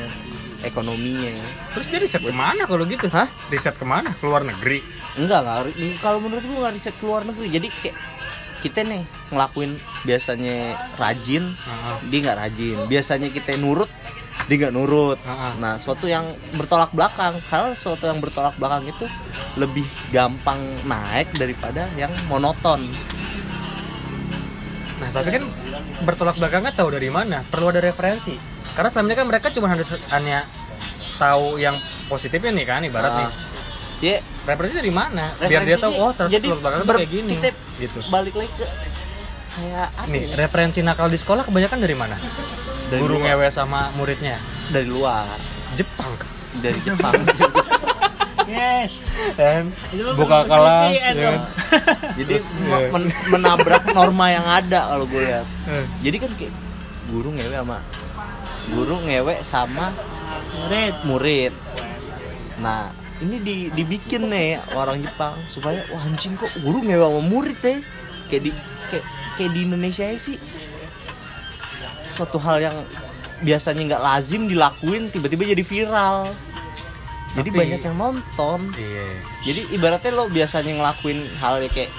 ekonominya Terus dia riset ke mana kalau gitu? Hah? Riset ke mana? Keluar negeri. enggak enggak kalau menurut gue nggak riset ke luar negeri jadi kayak kita nih ngelakuin biasanya rajin Heeh. dia nggak rajin biasanya kita nurut dia nggak nurut ah. nah suatu yang bertolak belakang kalau suatu yang bertolak belakang itu lebih gampang naik daripada yang monoton Nah, tapi kan bertolak belakangnya tahu dari mana? Perlu ada referensi. Karena selama ini kan mereka cuma harus hanya tahu yang positifnya nih kan ibarat nih. Ah. dia Referensi dari mana? Biar dia tahu oh ternyata belakang ber- kayak gini. kita Gitu. balik lagi ke kayak apa Nih, ya? referensi nakal di sekolah kebanyakan dari mana? Dari Guru ngewe sama muridnya. dari luar Jepang. dari Jepang (laughs) Yes. Dan buka kelas VPN ya. dong. (laughs) jadi iya. men- menabrak norma yang ada kalau gue lihat Eh. jadi kan kayak guru ngewe sama guru ngewe sama Murid. murid nah ini di, dibikin nih orang Jepang supaya wah anjing kok guru ngewe sama murid deh kayak di kayak kayak di Indonesia sih. Suatu hal yang biasanya nggak lazim dilakuin tiba-tiba jadi viral. Jadi Tapi- banyak yang nonton. Iya. jadi ibaratnya lo biasanya ngelakuin hal ya kayak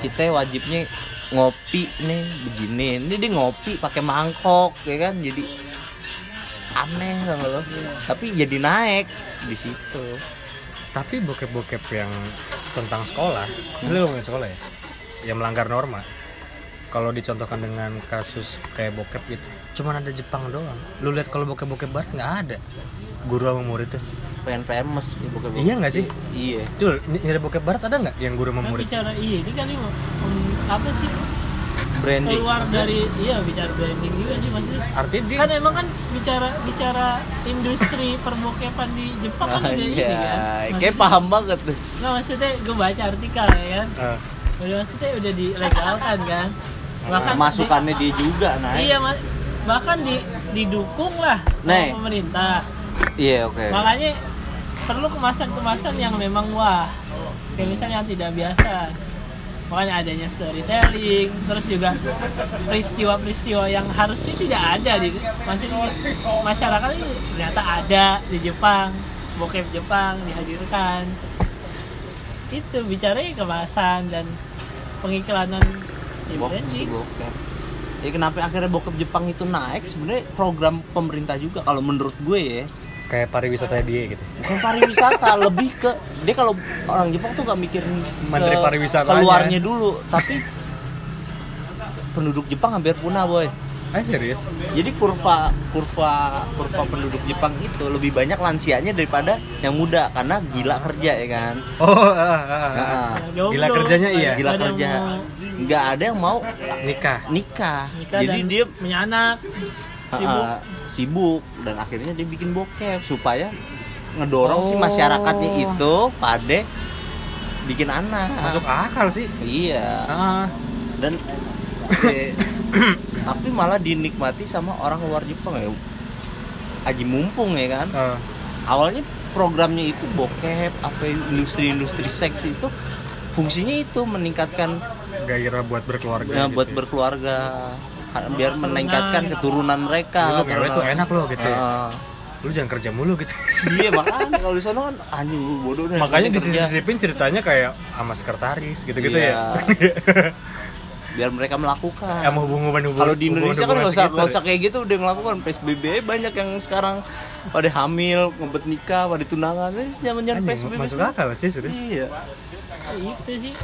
kita wajibnya ngopi nih begini. Ini dia ngopi pakai mangkok ya kan? Jadi aneh gak lo tapi jadi naik di situ Tapi bokep-bokep yang tentang sekolah, ini lu ngomongin sekolah ya, yang melanggar norma. Kalau dicontohkan dengan kasus kayak bokep gitu, cuman ada Jepang doang. Lu lihat kalau bokep-bokep barat nggak ada. Guru sama murid tuh. pengen famous nih bokep Iya nggak sih? iya Tuh, ini ada bokep barat ada nggak yang guru sama murid? bicara iya ini kali mau apa sih? Branding. Keluar dari iya bicara branding juga sih maksudnya. Artinya dia kan emang kan bicara bicara industri perbokepan di Jepang kan udah ini kan? kayak paham banget tuh. Nggak maksudnya gue baca artikel ya kan? Ah, udah maksudnya udah dilegalkan kan? Bahkan masukannya dia juga di- naik iya mas bahkan di didukung lah Nih. sama pemerintah. Iya oke. Makanya perlu kemasan-kemasan yang memang wah. Kayak misalnya yang tidak biasa makanya adanya storytelling terus juga peristiwa-peristiwa yang harusnya tidak ada di maksudnya masyarakat ini ternyata ada di Jepang bokep Jepang dihadirkan. Itu bicaranya kemasan dan pengiklanan ya branding. ya kenapa akhirnya bokep Jepang itu naik? Sebenarnya program pemerintah juga kalau menurut gue ya kayak pariwisata dia gitu. Bukan pariwisata (laughs) lebih ke dia kalau orang Jepang tuh nggak mikirin Menteri ke pariwisatanya. keluarnya dulu tapi penduduk Jepang hampir punah boy. Ah serius? Jadi kurva kurva kurva penduduk Jepang itu lebih banyak lansianya daripada yang muda karena gila kerja ya kan? Oh ah, ah, ah, ah. Nah, Gila kerjanya iya. gila kerja. nggak ada yang mau nikah. nikah, nikah jadi dan dia punya anak. Sibuk Ah, sibuk dan akhirnya dia bikin bokep supaya ngedorong si Oh. masyarakatnya itu pada bikin anak. Masuk akal sih. Iya. Ah. Dan eh, (coughs) tapi malah dinikmati sama orang luar Jepang ya. Aji mumpung ya kan. Ah. awalnya programnya itu bokep apa industri-industri seks itu fungsinya itu meningkatkan gairah buat berkeluarga ya, gitu buat ya. berkeluarga biar meningkatkan keturunan mereka Lu ngewe tuh enak loh gitu ya. Ah. lu jangan kerja mulu gitu. Iya makanya kalau di sana kan anjing lu bodoh deh. Makanya disisipin ceritanya kayak sama sekretaris gitu-gitu Iya. ya. (laughs) Biar mereka melakukan. Sama hubungan hubungan kalau di Indonesia kan nggak usah nggak usah kayak gitu udah ngelakukan. PSBB banyak yang sekarang pada hamil ngebet nikah pada tunangan. Ini zaman zaman PSBB masuk akal sih serius. Iya. Itu sih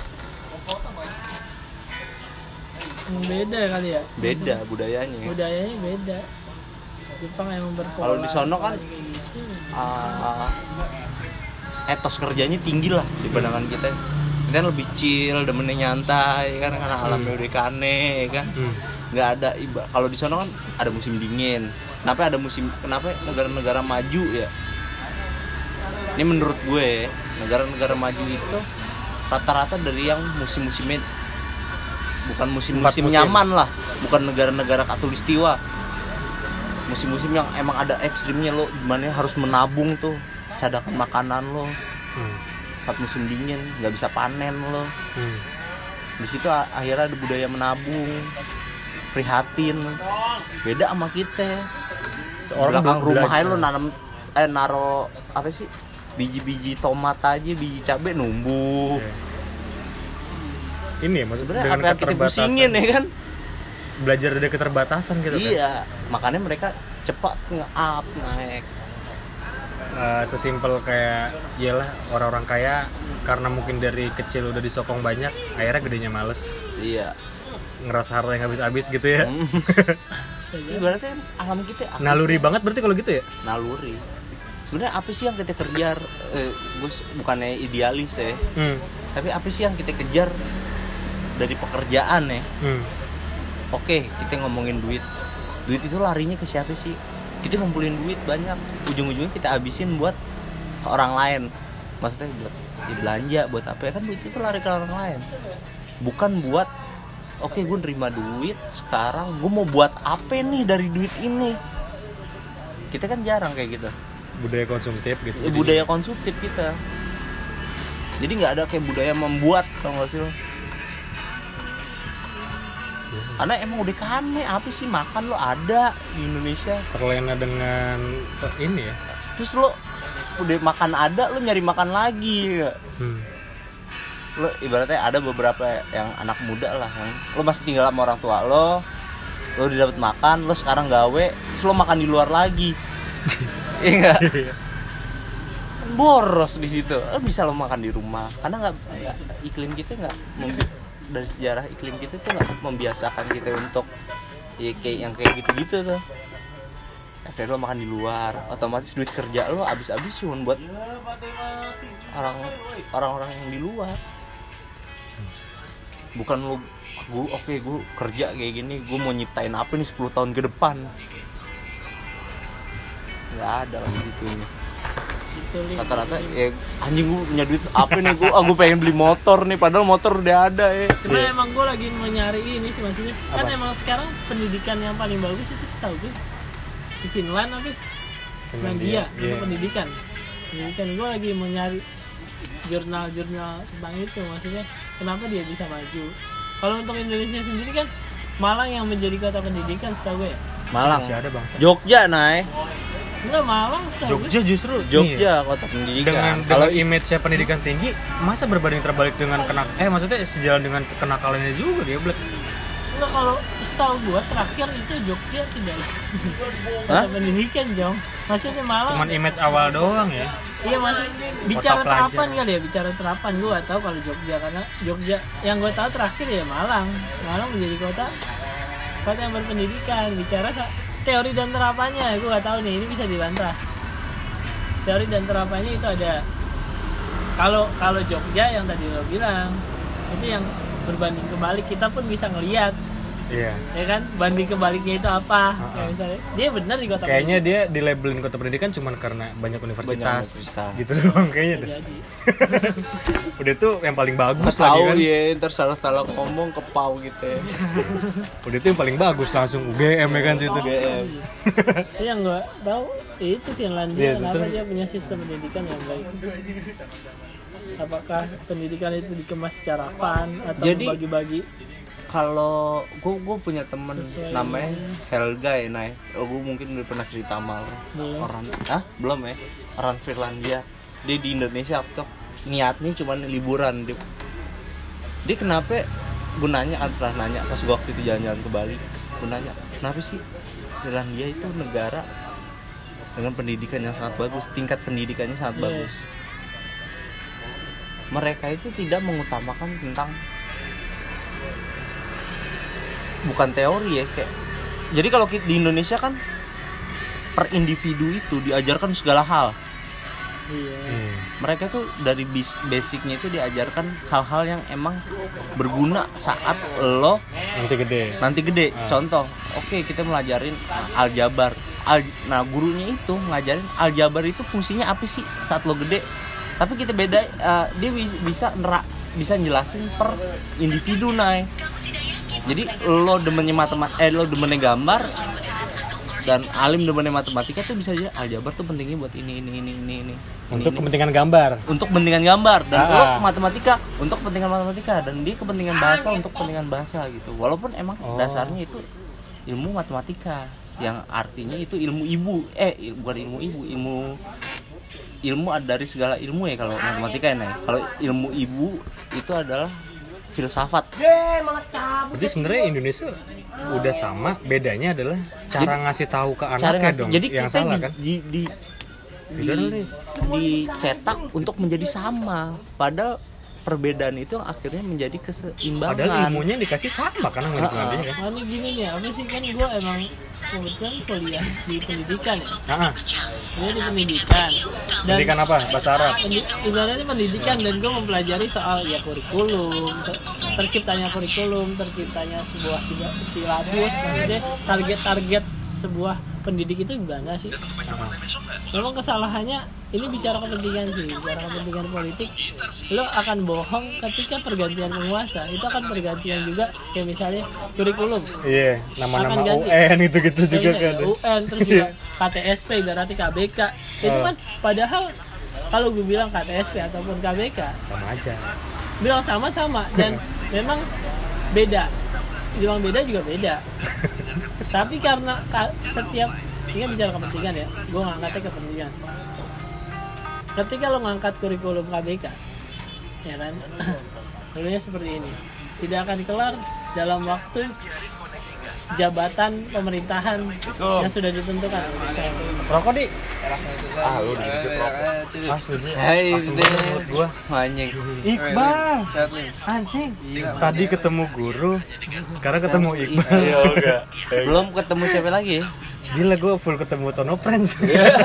beda kali ya? Beda budayanya. Budayanya beda. Jepang emang berpola Kalau di sono kan, gitu. Ah, etos kerjanya tinggi lah di pandangan kita. Kita kan lebih chill demennya nyantai kan? Karena alamnya udah kane kan? Hmm. nggak ada iba kalau di sana kan ada musim dingin. Kenapa ada musim kenapa negara-negara maju ya? Ini menurut gue negara-negara maju itu rata-rata dari yang musim-musimnya bukan musim-musim musim. nyaman lah bukan negara-negara katulistiwa. Musim-musim yang emang ada ekstrimnya lo gimana harus menabung tuh. Cadangan makanan lo. Hmm. saat musim dingin nggak bisa panen lo. Hmm. di situ akhirnya ada budaya menabung. Prihatin. Beda sama kita. Orang belakang rumah aja lo nanam eh naro apa sih? Biji-biji tomat aja biji cabai numbuh. Iya. Ini ya maksud sebenarnya dengan apa kita pusingin ya kan? Belajar dari keterbatasan gitu kan iya makanya mereka cepat nge-up naik. Eh, sesimpel kayak iyalah orang-orang kaya karena mungkin dari kecil udah disokong banyak akhirnya gedenya males. Iya. Ngerasa harta yang habis-habis gitu ya. Hmm. (laughs) Jadi. ibaratnya kan alam kita naluri sih? banget berarti kalau gitu ya? Naluri. Sebenarnya apa sih yang kita kejar? Eh, gue bukannya idealis ya. Hmm. tapi apa sih yang kita kejar dari pekerjaan ya. Hmm. oke kita ngomongin duit. Duit itu larinya ke siapa sih? Kita ngumpulin duit banyak. Ujung-ujungnya kita habisin buat orang lain. Maksudnya buat ya belanja buat apa ya? Kan duit itu lari ke orang lain. Bukan buat oke gue nerima duit sekarang. Gue mau buat apa nih dari duit ini? Kita kan jarang kayak gitu. Budaya konsumtif gitu. Ya, budaya konsumtif kita. Jadi nggak ada kayak budaya membuat tau gak sih karena emang udah kane apa sih makan lo ada di Indonesia? Terlena dengan eh, ini ya? Terus lo udah makan ada lo nyari makan lagi ya? Hmm. lo ibaratnya ada beberapa yang anak muda lah yang lo masih tinggal sama orang tua lo lo udah dapet makan lo sekarang gawe terus lo makan di luar lagi. (laughs) Iya boros di situ. Lo bisa lo makan di rumah. Karena nggak iklim kita nggak dari sejarah iklim kita tuh membiasakan kita untuk ya kayak yang kayak gitu-gitu tuh. Akhirnya lo makan di luar otomatis duit kerja lo habis-habis cuma buat orang orang-orang yang di luar. Bukan lu gue oke gue kerja kayak gini gue mau nyiptain apa nih 10 tahun ke depan? Nggak ada lah gitu. Gitu, Lim. Rata-rata ya anjing gue punya duit apa nih? Gue ah gue pengen beli motor nih padahal motor udah ada ya Cuma emang gue lagi mau nyari ini sih maksudnya. Kan Apa? emang sekarang pendidikan yang paling bagus itu setahu gue Di Finland apa? Finlandia, Finlandia, itu iya. pendidikan. Pendidikan. Gue lagi mau nyari jurnal-jurnal tentang itu Maksudnya kenapa dia bisa maju. Kalau untuk Indonesia sendiri kan Malang yang menjadi kota pendidikan setahu gue ya? Malang. Masih ada bangsa. Jogja naik Enggak Malang gue. Jogja justru Jogja kota pendidikan. Dengan kalau dengan image saya pendidikan tinggi masa berbanding terbalik dengan kenak eh maksudnya sejalan dengan kenakalannya juga dia black Enggak kalau setahu gue terakhir itu Jogja tidak Hah? Pendidikan Jong. Maksudnya Malang cuman image awal doang ya. Iya masih bicara pelajar. terapan kali ya bicara terapan. Gue gak tahu kalau Jogja karena Jogja yang gue tahu terakhir ya Malang. Malang menjadi kota kota yang berpendidikan. Bicara sa- teori dan terapannya gue gak tahu nih ini bisa dibantah. Teori dan terapannya itu ada. Kalau kalau Jogja yang tadi lo bilang itu yang berbanding kebalik. Kita pun bisa ngelihat iya. Ya kan? Banding kebaliknya itu apa? Ha-ha. kayak misalnya dia benar di kota kayaknya dia di labelin kota pendidikan cuman karena banyak universitas, universitas. gitu doang kayaknya jadi. (laughs) Udah tuh yang paling bagus lagi tahu kan. ya ntar salah-salah ngomong ke pau gitu ya. (laughs) Udah tuh yang paling bagus langsung UGM ya kan situ. UGM Itu yang gue tahu itu Finlandia Iya, kenapa dia punya sistem pendidikan yang baik. Apakah pendidikan itu dikemas secara fun atau Jadi- bagi-bagi? Kalau gue gue punya temen Sesuai. namanya Helga ya Nay. Oh, gue mungkin udah pernah cerita sama lo. Orang ah belum ya? Orang Finlandia. Dia di Indonesia tuh niatnya cuma liburan dia. Dia kenapa? Gue nanya kan pernah nanya. Pas gue waktu itu jalan-jalan ke Bali gue nanya kenapa sih Finlandia itu negara dengan pendidikan yang sangat bagus tingkat pendidikannya sangat Iya. bagus? Mereka itu tidak mengutamakan tentang bukan teori ya kayak jadi kalau di Indonesia kan per individu itu diajarkan segala hal Iya. Hmm. mereka tuh dari basicnya itu diajarkan hal-hal yang emang berguna saat lo nanti gede nanti gede Ah. contoh oke kita melajarin aljabar Al- nah gurunya itu ngajarin aljabar itu fungsinya apa sih saat lo gede tapi kita beda eh, dia bis- bisa nerak bisa jelasin per individu naik jadi lo demennya matematika eh lo demennya gambar dan alim demennya matematika tuh bisa aja aljabar tuh pentingnya buat ini ini ini ini ini. Untuk ini, ini. kepentingan gambar. Untuk kepentingan gambar. Dan Ah. lo matematika untuk kepentingan matematika dan dia kepentingan bahasa untuk kepentingan bahasa gitu. Walaupun emang Oh. dasarnya itu ilmu matematika yang artinya itu ilmu ibu. Eh il- bukan ilmu ibu ilmu ilmu ada dari segala ilmu ya kalau matematika ya Nay. kalau ilmu ibu itu adalah filsafat Berarti sebenarnya Indonesia udah sama, bedanya adalah cara ngasih tahu ke anaknya cara ngasih- dong jadi yang kita salah di, kan. di, di, Beda dulu nih. dicetak untuk menjadi sama padahal perbedaan itu akhirnya menjadi keseimbangan Padahal ilmunya dikasih sama kan sama nantinya kan. Oh, ini gini nih, apa sih kan gue emang kebetulan kuliah di pendidikan ya. Nah, Gue di pendidikan. Dan pendidikan apa? Bahasa Arab. pendi- ibaratnya pendidikan dan gue mempelajari soal ya kurikulum ter- terciptanya kurikulum terciptanya sebuah silabus maksudnya target-target sebuah pendidik itu gimana sih memang kesalahannya ini bicara kepentingan sih bicara kepentingan politik lo akan bohong ketika pergantian penguasa itu akan pergantian juga kayak misalnya kurikulum Iya, nama-nama Akan ganti. UN itu gitu juga Iya, kan. UN terus juga KTSP berarti KBK itu Oh. kan padahal kalau gue bilang KTSP ataupun KBK Sama aja. bilang sama-sama dan (laughs) memang beda bilang beda juga beda (laughs) tapi karena ka- setiap ini bicara kepentingan ya. Gue ngangkatnya kepentingan. Ketika lo ngangkat kurikulum KBK ya kan? (laughs) Dulunya seperti ini. Tidak akan kelar dalam waktu jabatan pemerintahan yang sudah ditentukan Rokok di. ah lu dikit rokok Ah, banget menurut gua. anjing Iqbal. Anjing. Tadi ketemu guru, sekarang ketemu Iqbal. (laughs) belum ketemu siapa lagi Gila gue full ketemu Tono Friends.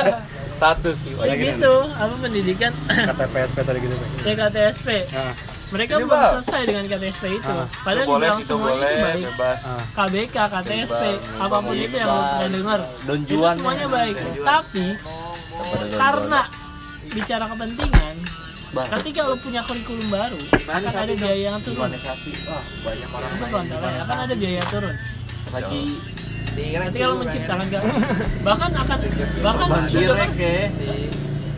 (laughs) Satu sih. ya gitu apa pendidikan Kata PSP tadi gitu. Pak. ya KTSP Nah, mereka Ini, belum selesai dengan KTSP itu. Ah. padahal boleh dibilang situ semuanya boleh itu baik bebas. Ah. KBK, KTSP, apa pun itu yang lo pernah dengar itu semuanya ya. baik. Tapi karena bicara kepentingan Bang. ketika lo punya kurikulum baru akan ada biaya yang turun. banyak orang itu ya akan ada biaya turun. Lagi ketika lo menciptakan gak bahkan akan bahkan direk ya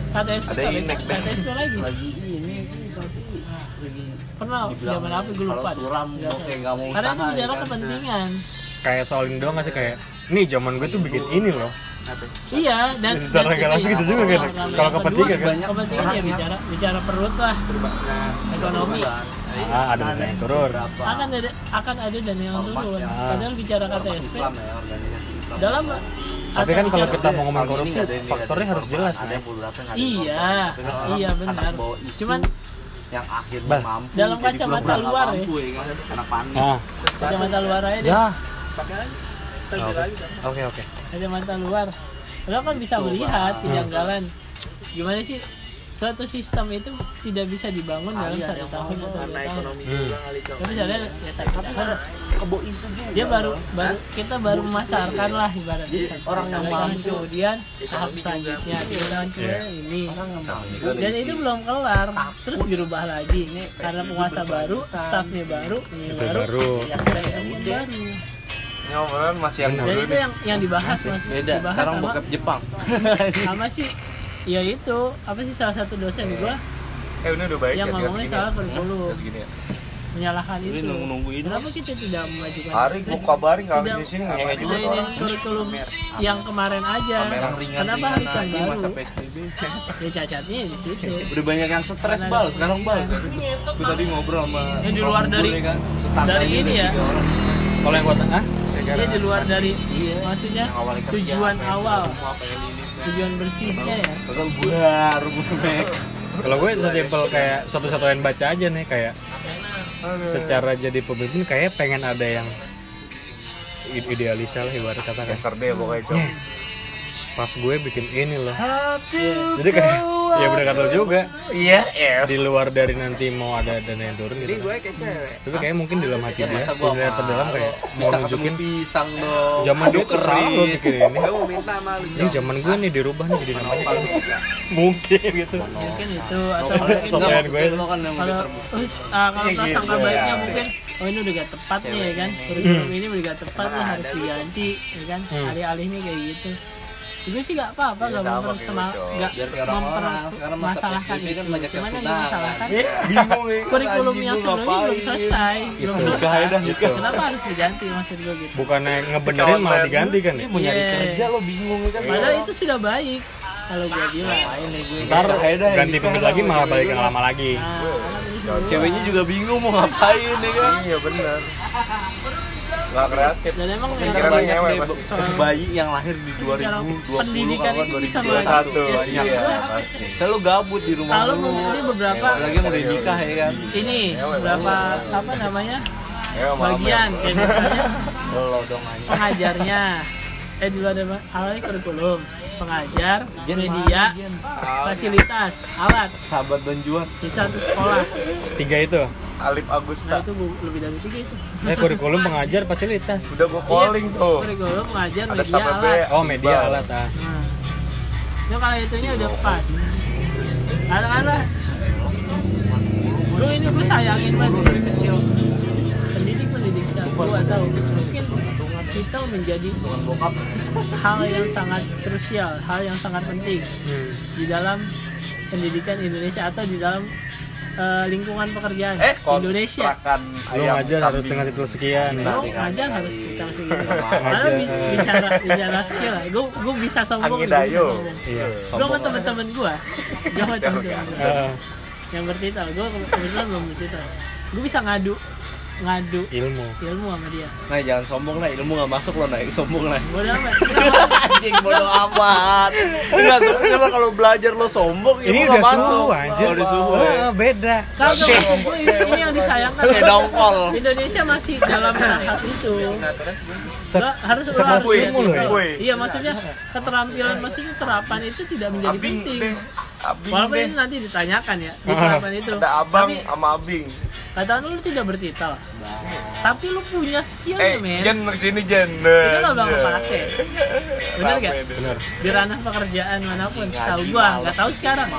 KTSP Ada. KTSP lagi lagi ini sih satu lagi pernah zaman apa gue kalau lupa suram Nggak oke tahu. nggak mau karena itu usaha, bicara ya kan? kepentingan. Kayak soal ini doang gak sih? Kayak nih zaman gue tuh bikin ini loh. Iya dan (laughs) Secara nggak langsung itu gitu ya. juga kan? Kalau kepentingan kan? kepentingan ya bicara bicara perut lah. Ekonomi. Ah ada dana yang turun. Akan ada akan ada dana yang turun. Ah. padahal bicara KTSP ya dalam tapi kan kalau kita mau ngomong korupsi nggak faktornya harus jelas ada ya. Yang iya iya benar. cuman yang akhirnya Bang. mampu Dalam kacamata luar ya. mampu, ya. kan? Anak panik. Ah. Kacamata luar aja deh. Ya. Oke. Oke kacamata luar. Lo kan bisa melihat kejanggalan. Gimana sih suatu sistem itu tidak bisa dibangun dalam satu tahun atau dua tahun. Hmm. tapi sebenarnya ya satu tahun dia baru baru kita baru memasarkan lah ibaratnya. Orang yang mampu. kemudian tahap selanjutnya kemudian Iya. ini. Dan itu belum kelar. Terus dirubah lagi. Karena penguasa baru staffnya baru ini baru. baru. Ya kita ketemu baru. Ini obrolan masih yang dulu itu yang yang dibahas mas beda. dibahas sekarang sama bokep Jepang. (laughs) Sama sih ya itu. Apa sih salah satu dosen gua? Eh ini udah baik yang ya ngomongnya segini salah ya kurikulum segini ya? Menyalahkan Ini itu. nunggu-nunggu ini. kenapa kita tidak mengajukan Hari gua kabarin kalau di sini ngehe juga Nah, tuh ini orang. kurikulum yang kemarin aja. Yang ringan kenapa ringan harus yang baru? Masa PSBB (laughs) ya cacatnya di situ. Udah banyak yang stres bal. Sekarang bal. Gue tadi ngobrol sama Ya, di luar dari- kan, dari ini ya. kalau yang buat ah dia di luar dari maksudnya Yang tujuan awal tujuan bersihnya ya Padahal buar kalau gue sesimpel kayak satu-satuan baca aja nih kayak secara jadi pemimpin kayak pengen ada yang i- idealis lah ibarat kata kan. Pokoknya pas gue bikin ini loh. Jadi kayak ya bener kata lo juga. Iya iya. Di luar dari nanti mau ada dana yang turun gitu. gue kayak cewek. Tapi kayak mungkin dalam hati dia masa gua punya terdalam kayak mau bisa ketemu nunjukin pisang dong zaman dia tuh salah lo bikin ini. Mau minta sama lu ini zaman gue nih dirubah nih jadi namanya. (laughs) Mungkin gitu. Mungkin itu atau mungkin Soalnya gue lo kan kalau terus ah, kalau Iya, prasangka gitu, baiknya ya. mungkin oh ini udah gak tepat nih ya kan? Kurikulum ini udah gak tepat nih harus diganti ya kan? Hmm. alih-alihnya kayak gitu gue sih gak apa-apa Iya, gak sama mempersema kayak Uco. gak Biar kayak orang-orang sekarang masa mempermasalahkan itu kan banyak cuman yang dimasalahkan (laughs) bingung ya kurikulum anjing, yang sebelumnya belum selesai belum Nikah tuntas ya kenapa harus diganti maksud gue gitu? Bukannya ngebenerin malah diganti kan ya? Mau nyari Iya. kerja lo bingung ya kan padahal itu sudah baik. Kalau gue bilang Ngapain nih gue ntar ya ganti pemimpin lagi malah balik yang lama lagi. Ceweknya juga bingung mau ngapain ya kan? Iya bener nggak kreatif. Dan emang yang banyak ngewe deh, pasti. soal bayi yang lahir di Cara 2020 pendidikan kalau itu bisa 2021 maju. Ya, iya iya. pasti. Saya lu gabut di rumah kalau ini beberapa lagi mau udah nikah ya kan? Ini beberapa apa namanya? Ya. Bagian kayak misalnya. Pengajarnya eh dulu ada awalnya kurikulum. Pengajar Jen, media mana, fasilitas alat. Sahabat dan juan di satu sekolah. Tiga itu? Alif nah Agusta itu bu- lebih dari tiga itu. Eh kurikulum pengajar fasilitas. Udah gua calling Iya, tuh. kurikulum pengajar ada media alat. Oh media alat ah. Nah. Itu kalau itunya udah pas. Katakanlah lu ini gue sayangin banget dari kecil. Pendidik pendidik gue atau mungkin kita menjadi hal yang sangat krusial hal yang sangat penting Hmm. di dalam pendidikan Indonesia atau di dalam eh, lingkungan pekerjaan eh Indonesia ayam ngajar harus dengan titel sekian Lu ngajar harus kita segitu. Karena bicara bicara skill lah. Gue gue bisa sombong. Gue sombong. iya Gue sama temen-temen gue, gue sama temen-temen gue Eh, yang bertitel. Gue kebetulan belum bertitel. Gue bisa ngadu ngadu ilmu ilmu sama dia. nah jangan sombong lah ilmu gak masuk lo naik sombong lah Bodoh amat. (laughs) anjing bodo amat enggak sombong kalau belajar lo sombong ini ilmu udah nggak suhu masuk. anjir oh, udah suhu Ah, ya. beda Kalau ini, yang disayangkan. Saya dongkol. Indonesia masih dalam tahap itu. Se- harus loh itu. ya Woi. Iya maksudnya keterampilan maksudnya terapan itu tidak menjadi penting. Abing walaupun deh. itu nanti ditanyakan ya di tahapan itu. Ada abang tapi sama abing. kata lu lu tidak bertitel tapi lu punya skillnya Eh, men. Jen ke sini Jen. itu nggak bakal kepake. Bener gak bener. Di ranah pekerjaan mana pun setahu gua nggak tahu sekarang.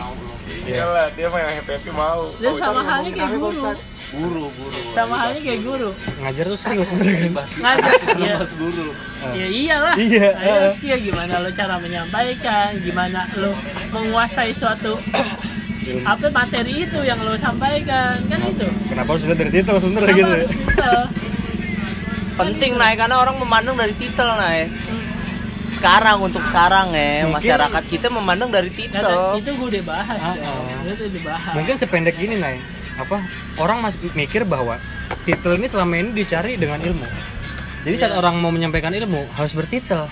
Iya lah, dia mah yang happy happy mau. dan sama halnya kayak guru Guru, guru. sama halnya kayak guru. ngajar tuh serius sebenarnya kan? Ngajar ya, Mas guru. ya iyalah. Iya. Itu skill gimana lo cara menyampaikan? Gimana lo menguasai suatu apa materi itu yang lo sampaikan? Kan itu. Kenapa harus dari titel sebenarnya gitu ya? harus? Penting naik karena orang memandang dari titel naik. Sekarang untuk sekarang ya, Mungkin- masyarakat kita memandang dari titel. itu gue udah bahas Ah, ah. itu dibahas. Mungkin sependek ini Nay apa orang masih mikir bahwa titel ini selama ini dicari dengan ilmu jadi saat Iya. orang mau menyampaikan ilmu harus bertitel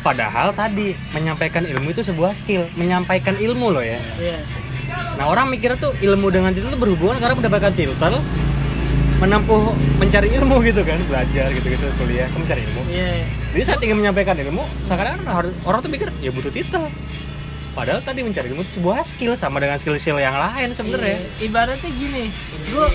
padahal tadi menyampaikan ilmu itu sebuah skill menyampaikan ilmu loh ya Iya. nah orang mikir tuh ilmu dengan titel itu berhubungan karena mendapatkan titel menempuh mencari ilmu gitu kan belajar gitu gitu kuliah mencari ilmu Iya. jadi saat ingin menyampaikan ilmu sekarang orang tuh mikir ya butuh titel padahal tadi mencari ilmu itu sebuah skill sama dengan skill-skill yang lain sebenarnya. Iya. Ibaratnya gini, gue (laughs)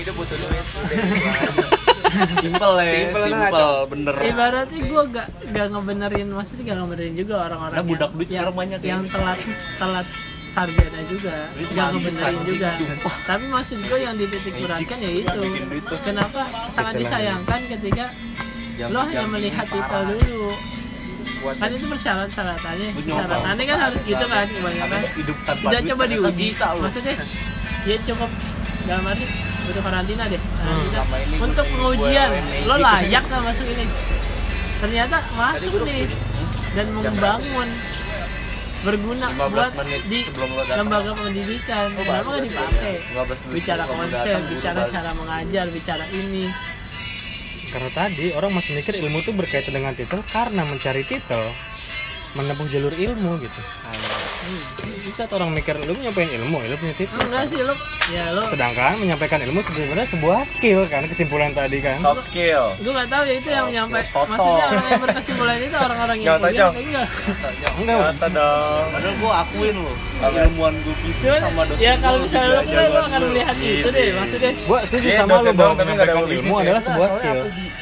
Simpel ya, Simpel simpel, aja. bener. ibaratnya gue gak gak ngebenerin maksudnya gak ngebenerin juga orang-orang Karena budak yang- duit sekarang banyak ya. yang telat telat sarjana juga gak ngebenerin juga. tapi maksud gue yang dititik beratkan ya itu. kenapa? Sangat disayangkan ketika lo hanya melihat itu dulu kan itu persyaratan-syaratannya. Persyaratannya kan harus gitu kan kebanyakan Hidup tanpa tidak coba diuji. maksudnya dia cukup dalam arti butuh karantina deh. Karantina. ini gua untuk pengujian lo layak nggak masuk ini? Ternyata masuk nih. dan membangun. Berguna 15 buat di lembaga pendidikan. Kenapa nggak dipakai? 15 menit bicara konsep bicara balik. cara mengajar bicara ini karena tadi orang masih mikir ilmu itu berkaitan dengan titel karena mencari titel menempuh jalur ilmu gitu Jadi saat orang mikir lu menyampaikan ilmu lu punya titel enggak sih lo ya lo sedangkan menyampaikan ilmu sebenarnya sebuah skill kan kesimpulan tadi kan. Soft skill. gue nggak tahu ya itu yang nyampe maksudnya orang yang berkesimpulan itu (laughs) orang-orang yang Nyata, apa enggak? Enggak. Kata dong. Padahal gue akuin Apa? ilmuwan gue bisnis Cuman sama dosen ya kalau gua misalnya lo kuliah lo jagoan akan gua. melihat itu deh maksudnya. Gua setuju Iya, sama lu bahwa menyampaikan ilmu ya. adalah sebuah skill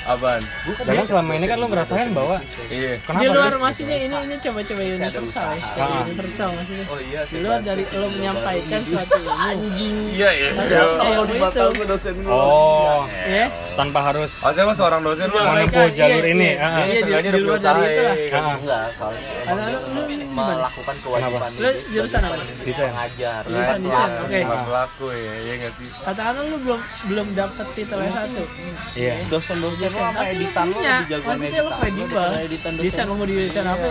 Apaan? karena selama ini kan lu ngerasain bahwa Iya. kenapa di luar maksudnya ini ini coba-coba universal ya coba Ah. universal maksudnya Oh iya di luar dari lo menyampaikan suatu ilmu Iya, iya. Iya. Kalau di mata gue dosen gue oh ya tanpa harus Oh, saya mah seorang dosen mah. Menempuh jalur iya, ini, iya, ah, iya, di- luar dari itu lah ya. Ah. Enggak, soalnya melakukan kewajiban Lu jurusan apa? Desain. Mengajar Desain, desain, oke. Buat pelaku ya, iya nggak sih? katakanlah lu belum belum dapet titel S1 iya Dosen-dosen lo Desain, apa tapi lu editan lo punya. lebih jago Maksudnya lu kredibel. bisa lu mau di desain apa?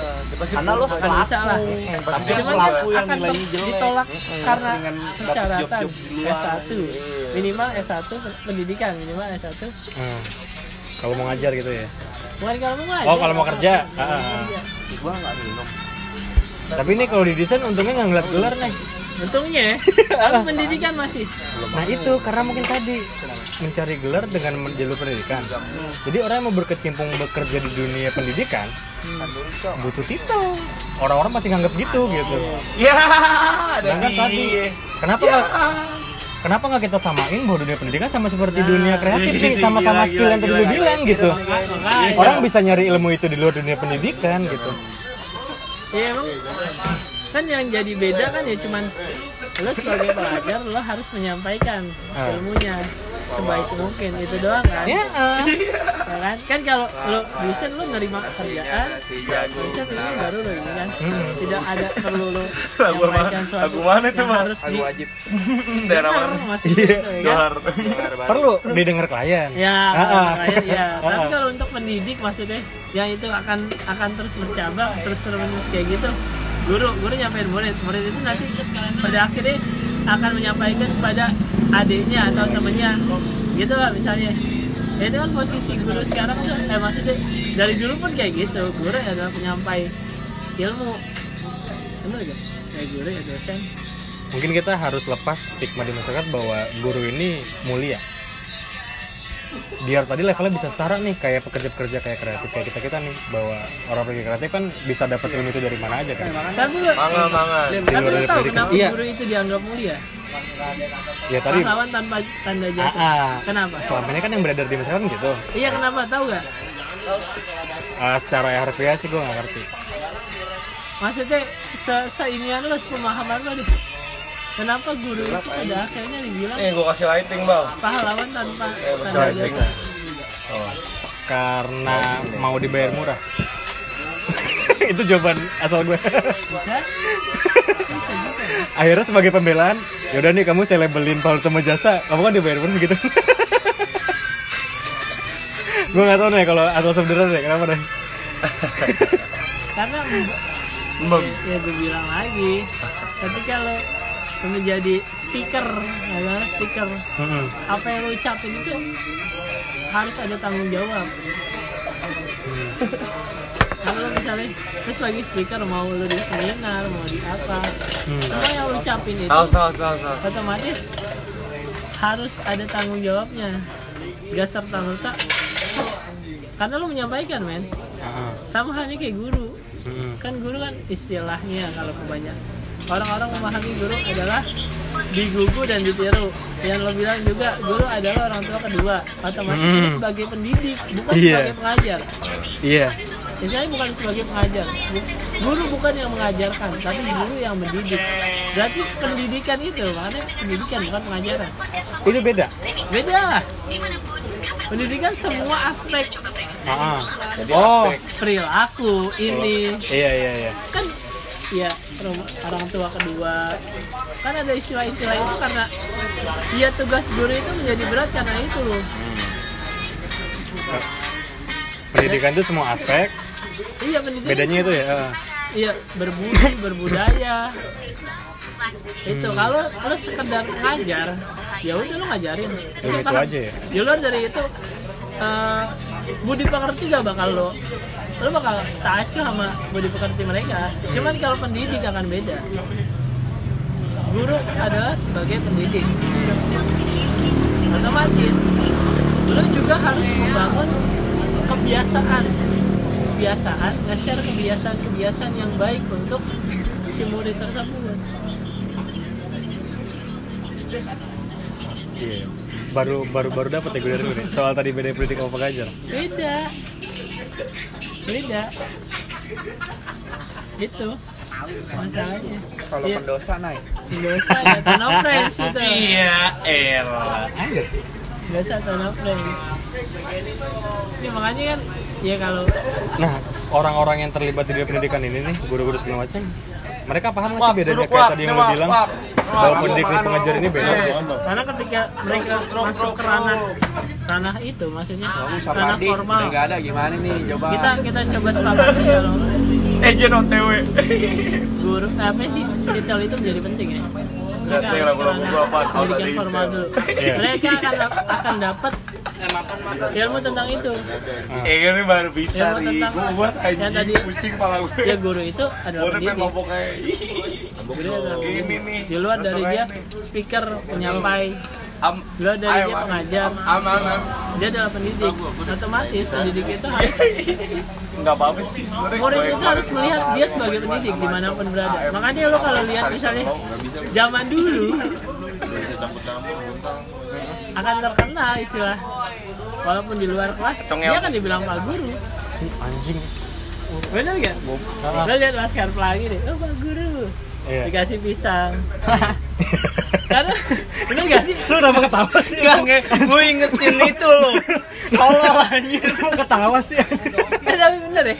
Karena lo akan bisa lah. Tapi pelaku yang akan nilainya jelek. ditolak karena persyaratan. job-job di luar. S1 minimal S1 pendidikan minimal S1 Hmm. kalau mau ngajar gitu ya? Bukan kalau mau ngajar. Oh, kalau mau kerja. Kalau mau Ah, ah. kerja. Gua nggak minum tapi ini kalau di desain untungnya nggak ngeliat gelar nih untungnya (laughs) ya tapi pendidikan masih Nah itu karena mungkin tadi mencari gelar dengan jalur pendidikan. Jadi orang yang mau berkecimpung bekerja di dunia pendidikan butuh titel. Orang-orang masih nganggap gitu gitu. Ya, ada Sedangkan tadi kenapa nggak kenapa nggak kita samain bahwa dunia pendidikan sama seperti dunia kreatif nih Gila, sama-sama gila, skill yang tadi lu bilang gitu. makanya Orang bisa nyari ilmu itu di luar dunia pendidikan gitu. ya emang kan yang jadi beda kan ya cuman lo sebagai pelajar lo harus menyampaikan Ah. ilmunya sebaik mungkin. Itu doang kan? Ya. Ya kan? Kan kalau lo desain lo nerima kerjaan desain ini baru lo ini kan. Hmm. tidak ada perlu lo (laughs) menyampaikan suatu Lagu mana itu, harus di (laughs) Daerah mana? masih gitu ya kan? Perlu didengar klien. ya Ah, ah. klien, ya. (laughs) Tapi kalau untuk pendidik maksudnya yang itu akan akan terus bercabang terus terus kayak gitu guru guru nyampein murid. Murid itu nanti pada akhirnya akan menyampaikan kepada adiknya atau temennya. Gitu lah misalnya. Ya itu kan posisi guru sekarang tuh eh maksudnya dari dulu pun kayak gitu. Guru adalah penyampai ilmu. Bener gak? Kayak guru ya dosen. Mungkin kita harus lepas stigma di masyarakat bahwa guru ini mulia. Biar tadi levelnya bisa setara nih kayak pekerja-pekerja kayak kreatif kayak kita kita nih bahwa orang pekerja kreatif kan bisa dapat ilmu itu dari mana aja kan? Tapi lu Manga, manga. Tapi dari tahu kenapa Iya. guru itu dianggap mulia? Ya tadi pahlawan tanpa tanda ah, jasa. Ah. kenapa? Selama ini kan yang beredar di masyarakat kan gitu. Iya kenapa? Tahu gak Ah, secara harfiah sih gue nggak ngerti. Maksudnya se seinian lo sepemahaman lo kenapa guru itu pada akhirnya dibilang Nih, gua kasih lighting, Bang. pahlawan tanpa tanda Soal jasa jasa. karena mau dibayar murah. (laughs) Itu jawaban asal gue. Bisa? Bisa juga akhirnya sebagai pembelaan yaudah nih kamu saya labelin Paul Temu Jasa. Kamu kan dibayar pun begitu gue nggak tahu nih kalau asal sebenarnya deh kenapa deh karena ya gue bilang lagi. Tapi kalau menjadi speaker adalah speaker. Mm-mm. apa yang lo ucapin itu harus ada tanggung jawab. Kalau lo misalnya terus bagi speaker mau lo di seminar mau di apa Hmm. semua yang lo ucapin itu Salah, salah, salah, salah. otomatis harus ada tanggung jawabnya. Gak serta merta. Karena lo menyampaikan men. Sama halnya kayak guru. Kan guru kan istilahnya kalau kebanyakan orang-orang memahami guru adalah digugu dan ditiru yang lo bilang juga guru adalah orang tua kedua. Otomatis Hmm. sebagai pendidik bukan Iya. sebagai pengajar. Iya. Misalnya bukan sebagai pengajar. Guru bukan yang mengajarkan tapi guru yang mendidik. Berarti pendidikan itu makanya pendidikan bukan pengajaran. Itu beda? Beda. Lah pendidikan semua aspek. Ah, ah. oh. perilaku ini. Iya iya iya. Kan ya rum- orang tua kedua. Kan ada istilah-istilah itu karena dia tugas guru itu menjadi berat karena itu loh. Pendidikan itu semua aspek. Iya pendidikan bedanya itu ya ah. iya berbudi berbudaya. Itu kalau lo sekedar ngajar ya udah lo ngajarin. Ya, itu karena aja ya? di luar dari itu eh, budi pekerti gak bakal lo lo bakal tacu sama budi pekerti mereka. Cuman kalau pendidik akan beda. Guru adalah sebagai pendidik. Otomatis lo juga harus membangun kebiasaan. Kebiasaan nge-share kebiasaan-kebiasaan yang baik untuk si murid tersebut. Iya. baru baru baru dapat ya gue dari soal tadi beda politik apa pengajar. Beda beda. Itu masalahnya. Kalau Iya, pendosa naik. dosa ya tanah friends gitu Iya, elah. dosa tanah friends ini makanya kan ya kalau nah orang-orang yang terlibat di dunia pendidikan ini nih guru-guru segala macam mereka paham nggak sih bedanya kayak tadi yang lo bilang bahwa pendidik dan pengajar ini beda? karena ketika mereka masuk ke ranah ranah itu maksudnya ranah formal. udah nggak ada gimana nih coba. kita kita coba sepakati kalau Ejen OTW. guru apa sih detail itu menjadi penting ya harus lagu-lagu gua apa, pendidikan formal dulu. Mereka akan akan dapat ilmu tentang itu. Eh, ini baru bisa Ilmu nih. tentang Gua buat yang anjing tadi pusing kepala gue. ya guru itu adalah pendidik. Guru Ini nih, di luar dari dia speaker penyampai am di luar dari dia pengajar. Am am am. dia adalah pendidik. Otomatis pendidik. itu (laughs) harus Enggak bagus sih sebenarnya. murid itu harus melihat dia sebagai pendidik di mana pun berada. Makanya lo kalau lihat misalnya zaman dulu akan terkenal istilah. Walaupun di luar kelas dia kan dibilang pak guru. Anjing. Bener gak? lo lihat laskar pelangi deh. Oh pak guru Iya. dikasih pisang (laughs) karena bener gak sih lu kenapa ketawa sih Enggak, nge, gue inget scene itu. (laughs) Tolol anjir. lu ketawa sih tapi bener deh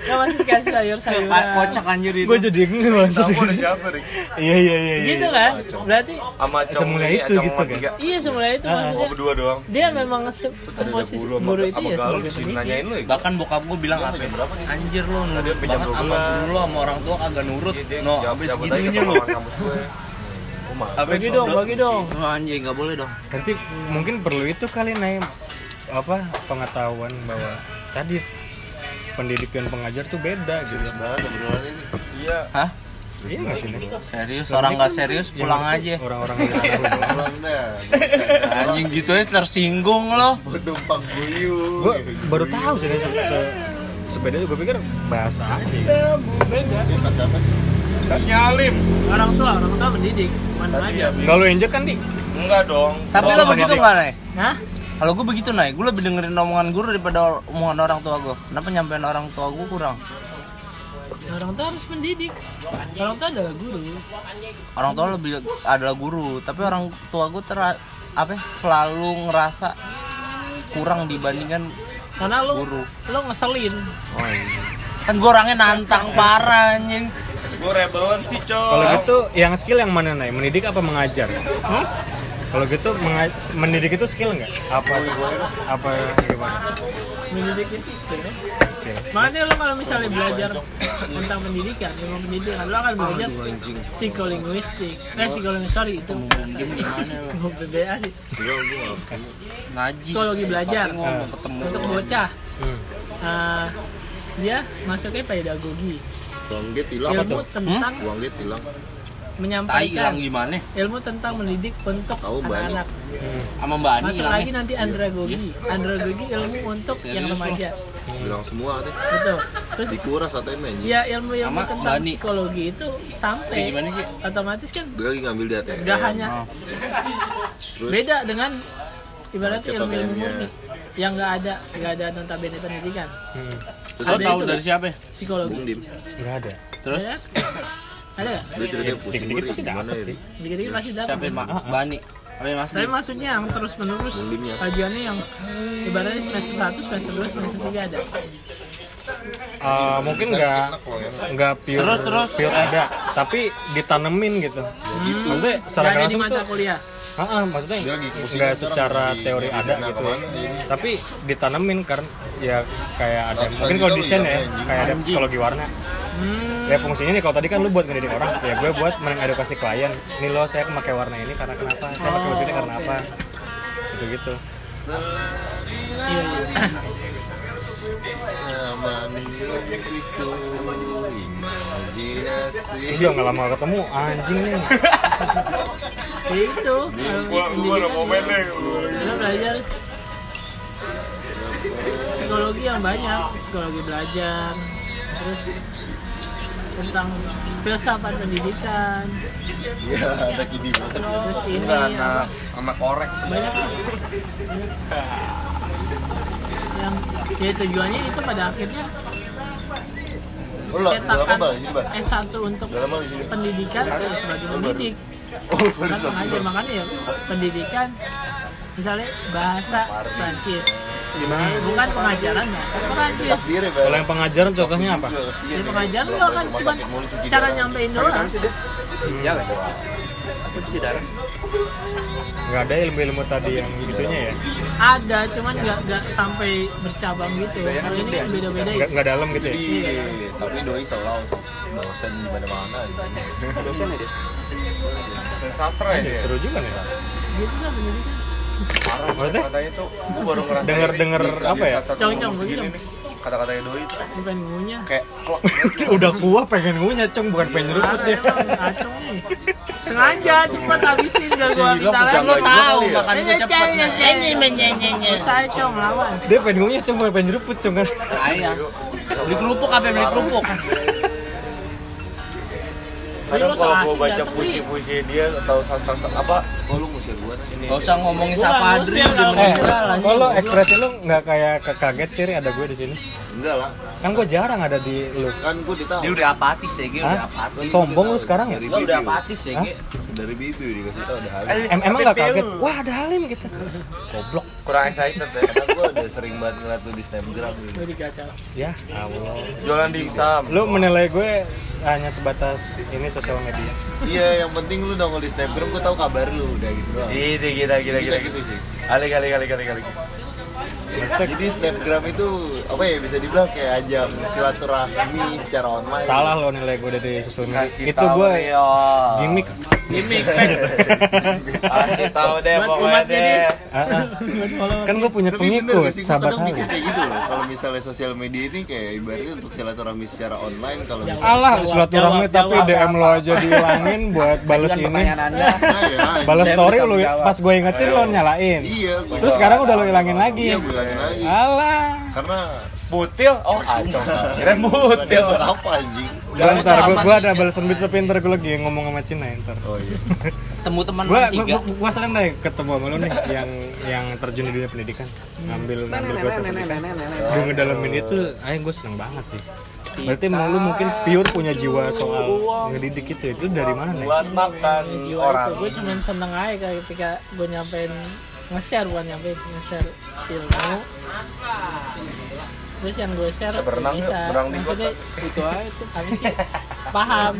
Gak masih dikasih sayur-sayuran Kocak anjir itu. gue jadi nggak maksud Kamu udah siapa, Rik? iya iya iya iya. gitu kan berarti Sama Semula itu gitu sama kan? iya semula itu Ah, Oh, maksudnya berdua doang. dia memang posisi guru itu ya sebagai pendidik nanyain lu. Bahkan bokap gue bilang apa? Anjir lo nurut banget sama 12. guru lo sama orang tua kagak nurut. No, aja segitunya lo. Oh, bagi dong bagi dong Oh, anjing nggak boleh dong. Nanti mungkin perlu itu kali naik apa pengetahuan bahwa tadi pendidik dan pengajar tuh beda gitu. Iya. Hah? Iya nggak sih? Serius, orang nggak serius pulang aja. orang-orang dulu. Pulang dah. Anjing gitu aja tersinggung loh. Penumpang buyung. gue baru tahu sih se, se- sepeda gue pikir bahasa aja gitu. beda Ini pas apa? orang tua orang tua mendidik mana aja Nggak lu injek kan di? Enggak dong. Tapi lo begitu nggak nih? Hah? Kalau gue begitu nih, gue lebih dengerin omongan guru daripada omongan orang tua gue. Kenapa nyampein orang tua gue kurang? orang tua harus mendidik orang tua adalah guru Orang tua lebih adalah guru, tapi orang tua gue ter apa ya, selalu ngerasa kurang dibandingkan karena lu Guru. lu ngeselin oh, iya. kan gue orangnya nantang parah anjing Gue rebelan sih, Kalau Cok. gitu yang skill yang mana nih? Mendidik apa mengajar? Hah? Kalau gitu mendidik itu skill nggak? Apa apa gimana? mendidik itu skill Skill. makanya lu kalau misalnya belajar tentang pendidikan ilmu pendidikan lu akan belajar psikolinguistik eh psikolinguistik sorry itu mau BBA sih najis Psikologi belajar. ngomong ketemu untuk bocah Hmm. eh, dia masuknya pedagogi Uang hilang. ilmu tentang Uang hilang. Menyampaikan gimana ilmu tentang mendidik untuk anak-anak Hmm. sama mbak Ani masuk lagi nanti andragogi andragogi ilmu untuk yang Serius remaja Bilang semua deh. betul terus Dikuras atau main. ya ilmu-ilmu tentang Bani. psikologi itu Kayak sampai gimana sih otomatis kan Dia lagi ngambil di ATM. nggak hanya Oh. Terus beda dengan ibaratnya ilmu-ilmu murni yang nggak ada nggak ada notabene pendidikan Hmm. terus Ada tahu itu. dari siapa ya? psikologi Bung Dim. Nggak ada. terus ada ada Dia ceritanya pusing gue gimana ya. sih. dikit-dikit pasti dapat siapa ya, Mak? Bani ya, mas tapi maksudnya yang terus menerus Mulimnya. kajiannya yang ibaratnya semester 1, semester 2, semester 3 ada Eh, mungkin nggak nggak pure Terus, terus. pure ada tapi ditanemin gitu maksudnya secara di langsung tuh kuliah ah, ah, maksudnya nggak secara di- teori di ada gitu iya. tapi ditanemin karena ya kayak ada Satu mungkin kalau lu desain ya anjing. kayak ada psikologi warna hmm, ya fungsinya nih kalau tadi kan lu buat ngedidik orang ya gue buat mengedukasi klien. Nih lo saya pakai warna ini karena kenapa? Saya pakai baju ini karena apa? Gitu gitu iya iya nggak lama ketemu anjing nih. Itu kalau pendidikan kita belajar. Psikologi yang banyak psikologi belajar. Terus tentang filsafat pendidikan. Iya, ada gini. Terus ini apa sama korek. banyak. Yang ya tujuannya itu pada akhirnya Oh, cetakan bal di sini, Bal? S1 untuk pendidikan ya sebagai mendidik Oh, baru. Kan pengajar makanya ya pendidikan misalnya bahasa Prancis bukan pengajaran bahasa Prancis ya, kalau yang pengajaran contohnya apa? Juga kasihan di ya. pengajaran lu akan rumah cuma cara nyampein doang. ya kan aku cuci darah nggak ada ilmu-ilmu tadi yang gitunya ya? Ada cuman nggak nggak sampai bercabang gitu. Kalau ini kan beda-beda ya. Nggak nggak dalam gitu ya? Tapi doi selalu dosen di mana-mana gitu. dosen ya dia Sastra ya. Seru juga nih. Gitu lah pendidikan maksudnya? Katanya tuh gua baru ngerasain. denger denger apa ya? Cong-cong, segini begini. nih. Kata-katanya doi Gua pengen ngunyah. Kayak klok. (laughs) udah gua pengen ngunyah cong bukan pengen nyeruput ya. Ngacung nih sengaja cepat habisin gak gua minta kan lo lagi. Tahu ya? makan gue cepet Nyenya, nyenya. menyenyenye saya cong lawan. Dia pengen ngunyah cong bukan pengen nyeruput cong. Kan ayah beli kerupuk apa beli kerupuk (laughs) Kadang kalau asik baca puisi-puisi dia atau sastra apa? Kok lu ngusir gua nih? gak usah ngomongin Safadri udah kalau meninggal eh kalau ekspresi lu nggak kayak kaget sih ada gue di sini Enggak lah. kan gue jarang ada di lu Kan gua ditahu. dia udah apatis ya Ge, udah apatis sombong lu sekarang ya Gua udah apatis ya? Ge. Dari bibi dikasih tahu udah Eh, halus. em emang nggak kaget wah ada Halim gitu goblok kurang excited ya. Karena gua udah sering banget ngeliat lu di snapgram gitu. gue dikacau ya Allah Jualan dimsum. lu menilai gue hanya sebatas ini sosial media Iya, yang penting lu nongol di snapgram gua tahu kabar lu udah gitu doang. Gitu gila Kita gila gitu sih. Kali kali kali kali kali. Jadi snapgram itu apa ya bisa dibilang kayak ajang silaturahmi secara online. salah lo nilai gue dari sosial media itu gue gimmick gimmick (laughs) Kasih tahu deh pokoknya deh. Ah, ah. Kan gue punya pengikut gue sahabat mikir kayak gitu loh Kalau misalnya sosial media ini kayak ibaratnya untuk silaturahmi secara online Kalau Alah, Jawab, silaturahmi tapi. DM lo aja dihilangin buat bales Kan ini. Nah ya, Balas story menjawab. pas gue ingetin lo nyalain. Iya, gue Terus sekarang udah lo hilangin lagi. Iya, gue bilangin lagi Alah. Karena Butil? Oh, acong. Kira butil. buat apa anjing? Jangan ntar gue gue sih. ada balasan gitu tapi ntar gue lagi ngomong sama Cina ya, ntar. Oh iya (laughs) Temu teman Gue tiga. gue seneng deh ketemu sama lo nih yang yang terjun di dunia pendidikan. Ngambil ngambil gue pendidikan. Udah ngedalamin itu, ayo gue seneng banget sih. Berarti emang lu mungkin pure punya jiwa soal ngedidik itu itu dari mana nih? Buat makan orang. gue cuma seneng aja ketika gue nyampein nge-share bukan nyampein nge-share si ilmu terus yang gue share Berenang bisa berenang maksudnya itu aja itu apa sih paham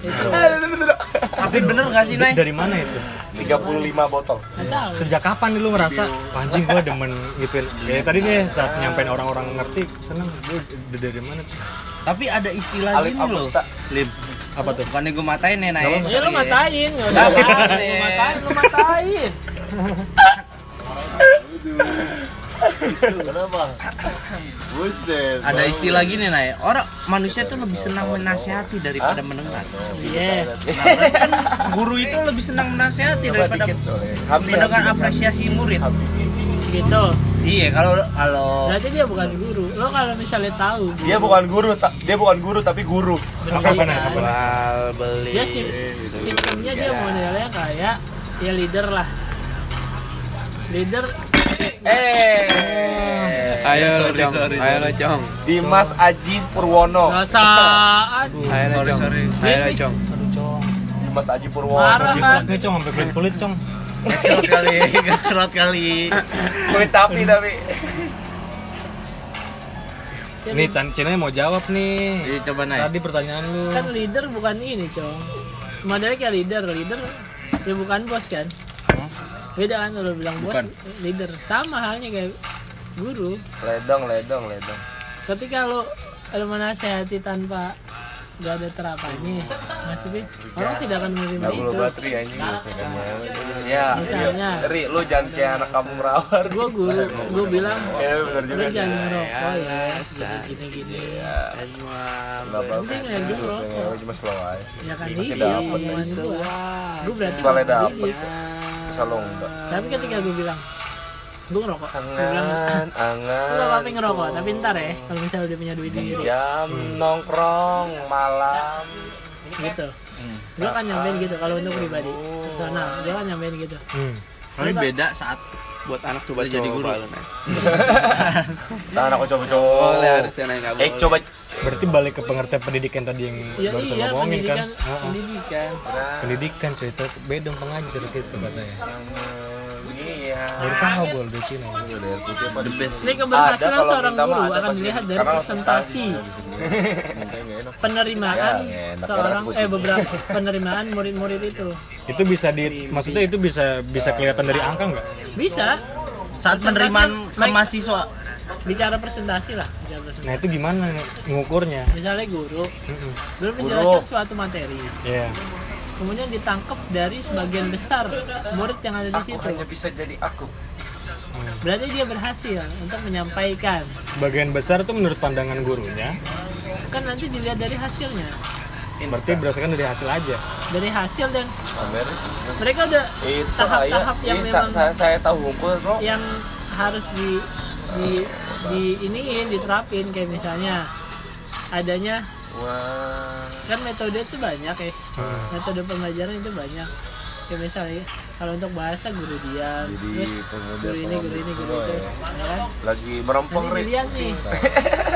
itu Tapi bener gak sih, Nay? Dari mana itu? 35 botol. Sejak kapan lu ngerasa anjing gue demen gituin? Kayak tadi nih saat nyampein orang-orang ngerti, seneng gue dari mana tuh? Tapi ada istilah Alif gini loh. Lim. Apa tuh? Bukannya gue matain ya, Nay. ya lu matain usah apa-apa. lu matain lu matain Kenapa? Buset Ada istilah gini, Nay. Orang manusia tuh lebih senang menasihati daripada mendengar. iya. Nah, kan guru itu lebih senang menasihati daripada mendengar apresiasi murid. gitu. Iya, kalau kalau berarti dia bukan guru. Lo kalau misalnya tahu guru. Dia bukan guru, ta- dia bukan guru tapi guru. pendidikan, jual beli dia sim sistemnya dia modelnya kayak ya leader lah leader Eh, Ayo lo cong, ayo lo cong, Dimas Aji Purwono. perasaan ayo lo Sorry, ayo lo cong. Dimas Aji Purwono. marah kan cong, sampai kulit kulit cong. Gacrot kali, gacrot kali. Kulit sapi tapi. Nih Chan Cina mau jawab nih. Iya, coba Nay. Tadi pertanyaan lu. kan leader bukan ini cong modelnya kayak leader leader ya bukan bos kan beda kan kalau bilang bos Bukan. leader sama halnya kayak guru Ledong, ledong, ledong. ketika lo lo menasehati tanpa gak ada terapannya maksudnya orang tidak akan menerima lo itu bateri anjing. Ya, Misalnya. iya. Ri, lu jangan kayak anak kamu merawat. gue guru (laughs) gue bilang Ya bener lo juga sih. jangan ngerokok ya gini gini bagus. Penting ya, gue ngerokok. Gue cuma slow aja. ya kan Masih ini dapet. omongan gue gue berarti Boleh nggak dapet. mendidik. Bisa lo enggak. tapi ketika gue bilang gue ngerokok. Gue bilang Angan, angan. Gak apa-apa ngerokok, tapi ntar ya kalau misalnya udah punya duit sendiri. Jam nongkrong malam. gitu. Gue kan nyampein gitu kalau untuk pribadi personal gue kan nyampein gitu. Hmm. Tapi beda saat Buat anak coba Udah jadi guru. coba lo, (laughs) Nay. Tahan aku coba-coba. Boleh harusnya Nay nggak Eh boleh. coba Berarti balik ke pengertian pendidikan tadi yang ya barusan iya ngomongin kan. pendidikan Ah, ah. pendidikan Pendidikan cerita beda pengajar gitu katanya. Iya. Baru tahu gue di Cina. Ini udah air putih apa the best. ini keberhasilan seorang guru akan dilihat dari presentasi (laughs) penerimaan Ya, enak. seorang eh beberapa (laughs) penerimaan murid-murid itu Itu bisa di maksudnya itu bisa bisa kelihatan dari angka nggak? bisa Saat penerimaan ke Mike. mahasiswa. bicara presentasi lah bicara presentasi Nah itu gimana ngukurnya? misalnya guru Mm-mm. guru menjelaskan suatu materi Iya. Kemudian ditangkap dari sebagian besar murid yang ada di Aku situ. hanya bisa jadi aku. berarti dia berhasil untuk menyampaikan. Sebagian besar tuh menurut pandangan gurunya, kan nanti dilihat dari hasilnya. Berarti berdasarkan dari hasil aja. dari hasil dan mereka udah Itu tahap-tahap yang memang saya, saya tahu hukum bro. yang harus di di di iniin diterapin kayak misalnya adanya Wah. kan metode itu banyak ya Hmm. metode pembelajaran itu banyak kayak misalnya kalau untuk bahasa guru diam Jadi terus guru ini guru ini guru itu ya kan Lagi merempeng nanti Ri. dilihat nih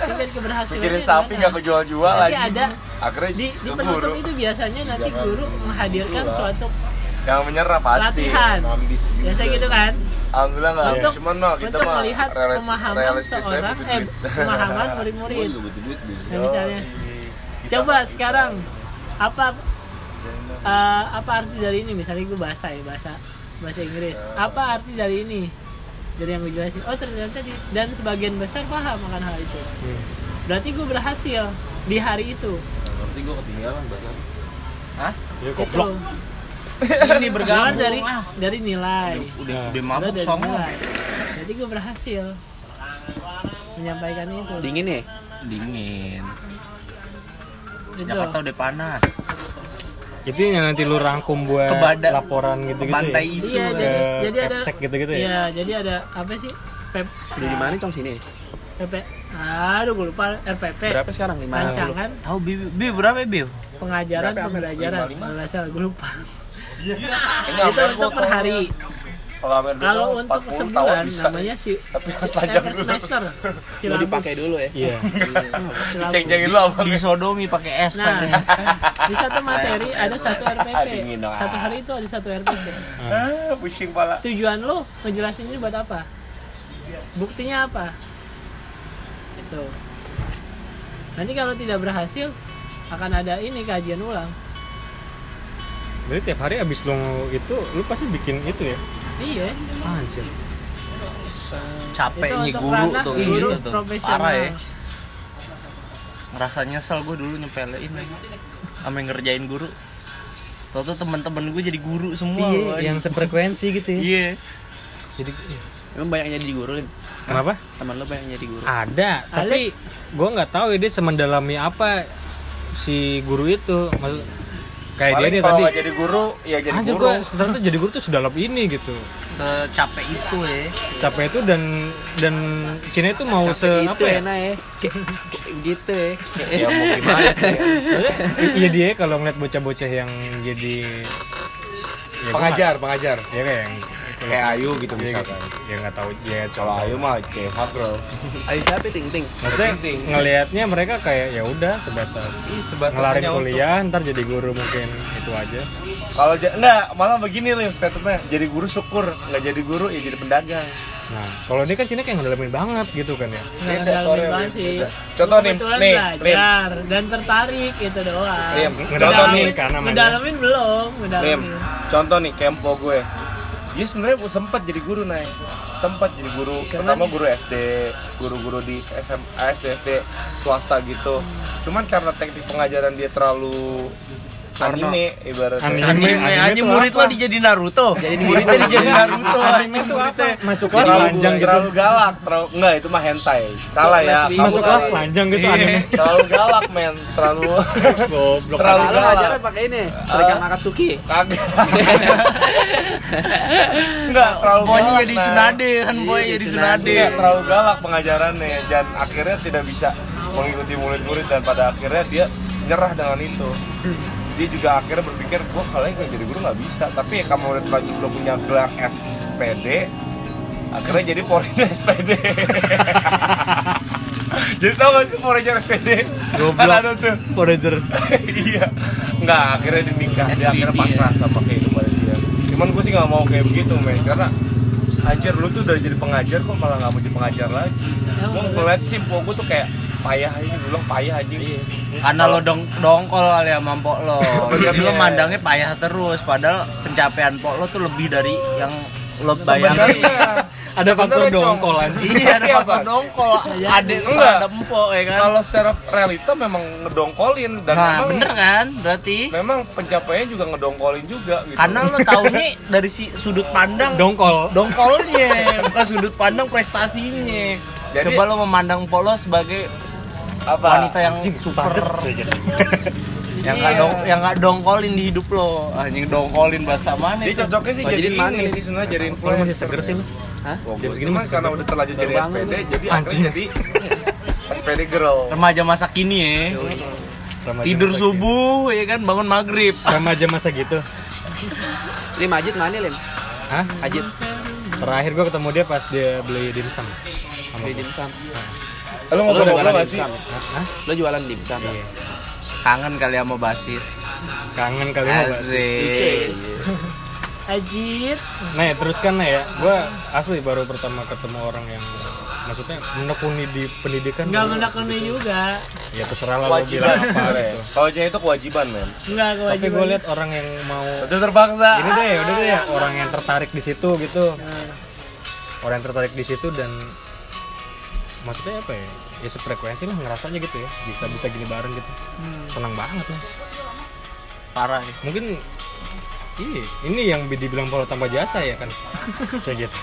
tingkat (laughs) keberhasilan Mikirin sapi nggak kejual-jual lagi. ada Akhirnya di di penutup guru itu biasanya nanti guru menghadirkan suatu yang menyerah pasti. latihan biasa gitu kan Alhamdulillah nggak. untuk Cuman mah kita untuk mah melihat pemahaman seorang eh pemahaman murid-murid. (laughs) Nah, misalnya coba sekarang apa eh, apa arti dari ini misalnya gue bahasa ya bahasa bahasa Inggris apa arti dari ini dari yang gue jelasin oh ternyata di, dan sebagian besar paham akan hal itu Hmm. berarti gue berhasil di hari itu Ngerti gue ketinggalan bahkan Hah? Ya goblok. Sini Gua bergabung dari ah. dari nilai Udah Nah. udah mabuk songong. jadi gue berhasil menyampaikan itu Dingin ya? Dingin. Itu. Jakarta udah panas. itu yang nanti lu rangkum buat Ke badan- laporan gitu gitu Pantai ya? isu. iya ke jadi, jadi ada Pepsek gitu-gitu ya? iya jadi ada apa sih pep Udah di mana cong sini? pp aduh gue lupa rpp Berapa sekarang? Lima rancangan Tahu Bi, Bi berapa ya, Bi? pengajaran Berapa, pembelajaran Lima, lima? kalau nggak salah gue lupa Ini itu gua per hari Kalau Amer dulu kalau untuk 40 tahun sebulan bisa. namanya si Tapi eh, per dulu. semester Udah silabus dipakai dulu ya? Iya. silabus. Ceng-cengin lu apa? Di sodomi pakai es Nah, di satu materi ada satu RPP. Dong. Satu hari itu ada satu RPP. Ah, pusing pala. Tujuan lu ngejelasin ini buat apa? Buktinya apa? Itu. Nanti kalau tidak berhasil akan ada ini kajian ulang. Berarti tiap hari abis lu itu lu pasti bikin itu ya? Iya. Anjir. Capeknya Itu untuk guru tuh guru gitu tuh. Parah ya. Ngerasa nyesel gue dulu nyepelein sama yang ngerjain guru. Tau tuh temen-temen gue jadi guru semua. Iya, yang sefrekuensi gitu ya. Iya. Jadi Emang banyak yang jadi guru, Lin? kenapa? Teman lo banyak yang jadi guru? Ada, tapi gua nggak tahu ya dia semendalami apa si guru itu. Maksud, kayak dia nih tadi. jadi guru, ya jadi Anjir guru. ternyata jadi guru tuh sedalam ini gitu. Secapek itu ya. Capek itu dan dan Cina itu mau se Capek apa itu ya? enak ya? Kayak- kayak gitu ya? Ya mau gimana sih? I- Iya dia kalau ngeliat bocah-bocah yang jadi ya Pengajar, pengajar. ya kayak yang Kayak Ayu gitu ya, misalkan. ya nggak tahu ya Kalau. Ayu mah cehat bro. Ayo siapa ting ting? Maksudnya penting. ngelihatnya mereka kayak ya udah sebatas sebatas ngelarin hanya untuk- kuliah ntar jadi guru mungkin itu aja. Kalau enggak, malah begini loh statementnya. Jadi guru syukur, nggak jadi guru ya jadi pedagang. Nah kalau ini kan Cina kayak ngedalamin banget gitu kan ya. Ngedalamin banget sih. Contoh nih, nih, belajar dan tertarik itu doang. Contoh Ngedalamin- nih, kan namanya. ngedalamin belum, ngedalamin. contoh nih kempo gue. Dia sebenarnya sempat jadi guru naik, sempat jadi guru. Pertama guru SD, guru-guru di SMA, SD, SD swasta gitu. Cuman karena teknik pengajaran dia terlalu anime ibaratnya. Anime. Anime, anime tuh murid lo dijadiin Naruto. Jadi muridnya dijadiin (laughs) Naruto anjing muridnya. Masuk kelas Terlalu, panjang gitu. terlalu galak, terlalu enggak itu mah hentai. Salah ya. Masuk kelas telanjang gitu Iya, anime. terlalu galak men, terlalu (laughs) Goblok. terlalu galak. ngajarnya pakai ini, seragam Akatsuki. Kagak. (laughs) Enggak, terlalu Pokoknya galak, jadi. Sunade kan boy Iya, jadi Sunade. Terlalu galak pengajarannya dan akhirnya tidak bisa mengikuti murid-murid dan pada akhirnya dia nyerah dengan itu. Dia juga akhirnya berpikir, kalau yang jadi guru nggak bisa. Tapi ya kamu murid lagi belum punya gelar SPD, akhirnya jadi porinnya SPD. (laughs) (laughs) jadi tau gak sih porinnya SPD? Kan ada tuh. Forager. (laughs) iya nggak akhirnya dinikah dia akhirnya pasrah sama kehidupan dia cuman gue sih nggak mau kayak begitu men karena anjir lu tuh udah jadi pengajar kok malah nggak mau jadi pengajar lagi gue ngeliat sih gue tuh kayak payah aja dulu payah aja Karena lo dong dongkol kali ya mampok lo. (laughs) Jadi lo Iya. mandangnya payah terus padahal pencapaian pok lo tuh lebih dari yang lo bayangin. (laughs) Ada faktor dongkol anjing. Iya ada Iya, faktor dongkol. Adek lo Enggak. ada empok ya kan. kalau secara realita memang ngedongkolin dan Nah memang bener kan berarti. memang pencapaiannya juga ngedongkolin juga gitu Karena lo taunya dari si sudut pandang Dongkol. dongkolnya bukan sudut pandang prestasinya. Jadi- Coba lo memandang Polo sebagai apa wanita yang super (laughs) yang nggak dong yang nggak dongkolin di hidup lo anjing dongkolin bahasa mana dia cocoknya sih Oh, jadi ini sih sebenarnya jadi Lu influencer masih seger sih lu. Hah? Jam segini masih karena udah terlanjur jadi SPD, jadi Anjing. akhirnya jadi (laughs) SPD girl. remaja masa kini ya Remaja tidur subuh ya kan bangun maghrib. Remaja masa gitu. Lim Ajit mana Lim? Hah? Ajit Terakhir gua ketemu dia pas dia beli dimsum. Beli dimsum. Lu Lo ngobrol jualan gak sih? Hah? Lo jualan dimsum. Iya. kangen kali sama basis Kangen kali bahas. Asik Ajit. Nah, ya, terus kan ya, gua asli baru pertama ketemu orang yang maksudnya menekuni di pendidikan. Enggak menekuni juga. Ya terserah lah lo Kewajiban bilang apa gitu. Kalau jadi itu kewajiban, men. Enggak Tapi kewajiban. gue lihat orang yang mau Itu terpaksa. ini deh, udah deh ya orang yang tertarik di situ gitu. Orang yang tertarik di situ dan maksudnya apa ya? Ya sefrekuensi lah ngerasanya gitu ya. Bisa bisa gini bareng gitu. hmm. Senang banget lah. parah ya Mungkin Iya, ini yang dibilang polo tanpa jasa ya kan. (laughs) Kayak gitu.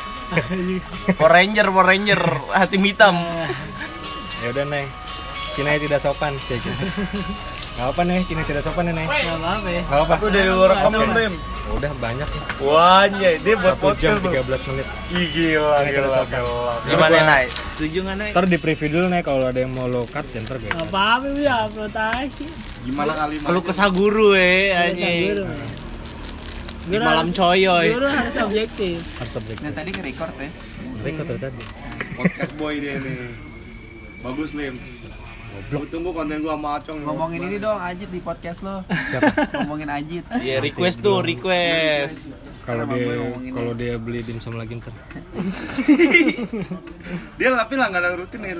(laughs) Power Ranger, Power Ranger, hati hitam. Ya udah Neng. Cina tidak sopan kayak gitu. Gak apa nih, Cina tidak sopan nih Neng. Gak apa-apa ya. Gak apa. Udah lu rekam belum, Rim? Udah banyak nih. Wah, anjay, dia buat Satu jam podcast lu. 13 menit. Ih, gila, Ini gila, gila. Gimana, Nay? Setuju nggak, Nay? Ntar di preview dulu nih kalau ada yang mau lo cut ya ntar gue. Gak apa-apa ya upload aja. Gimana kali Lu kesah guru eh, anjing. Guru, ya. Di malam coyoy. Guru harus objektif. Harus subjektif. Nah tadi nge-record ya. Record tadi. Podcast boy dia nih. Bagus, Lim. Gua tunggu konten gua sama Acong. Ngomongin ini dong Ajit di podcast lo. (laughs) Ngomongin Ajit. Iya, request tuh, request. Kalau dia kalau dia beli dimsum lagi ntar. (laughs) Dia tapi langganan rutin ya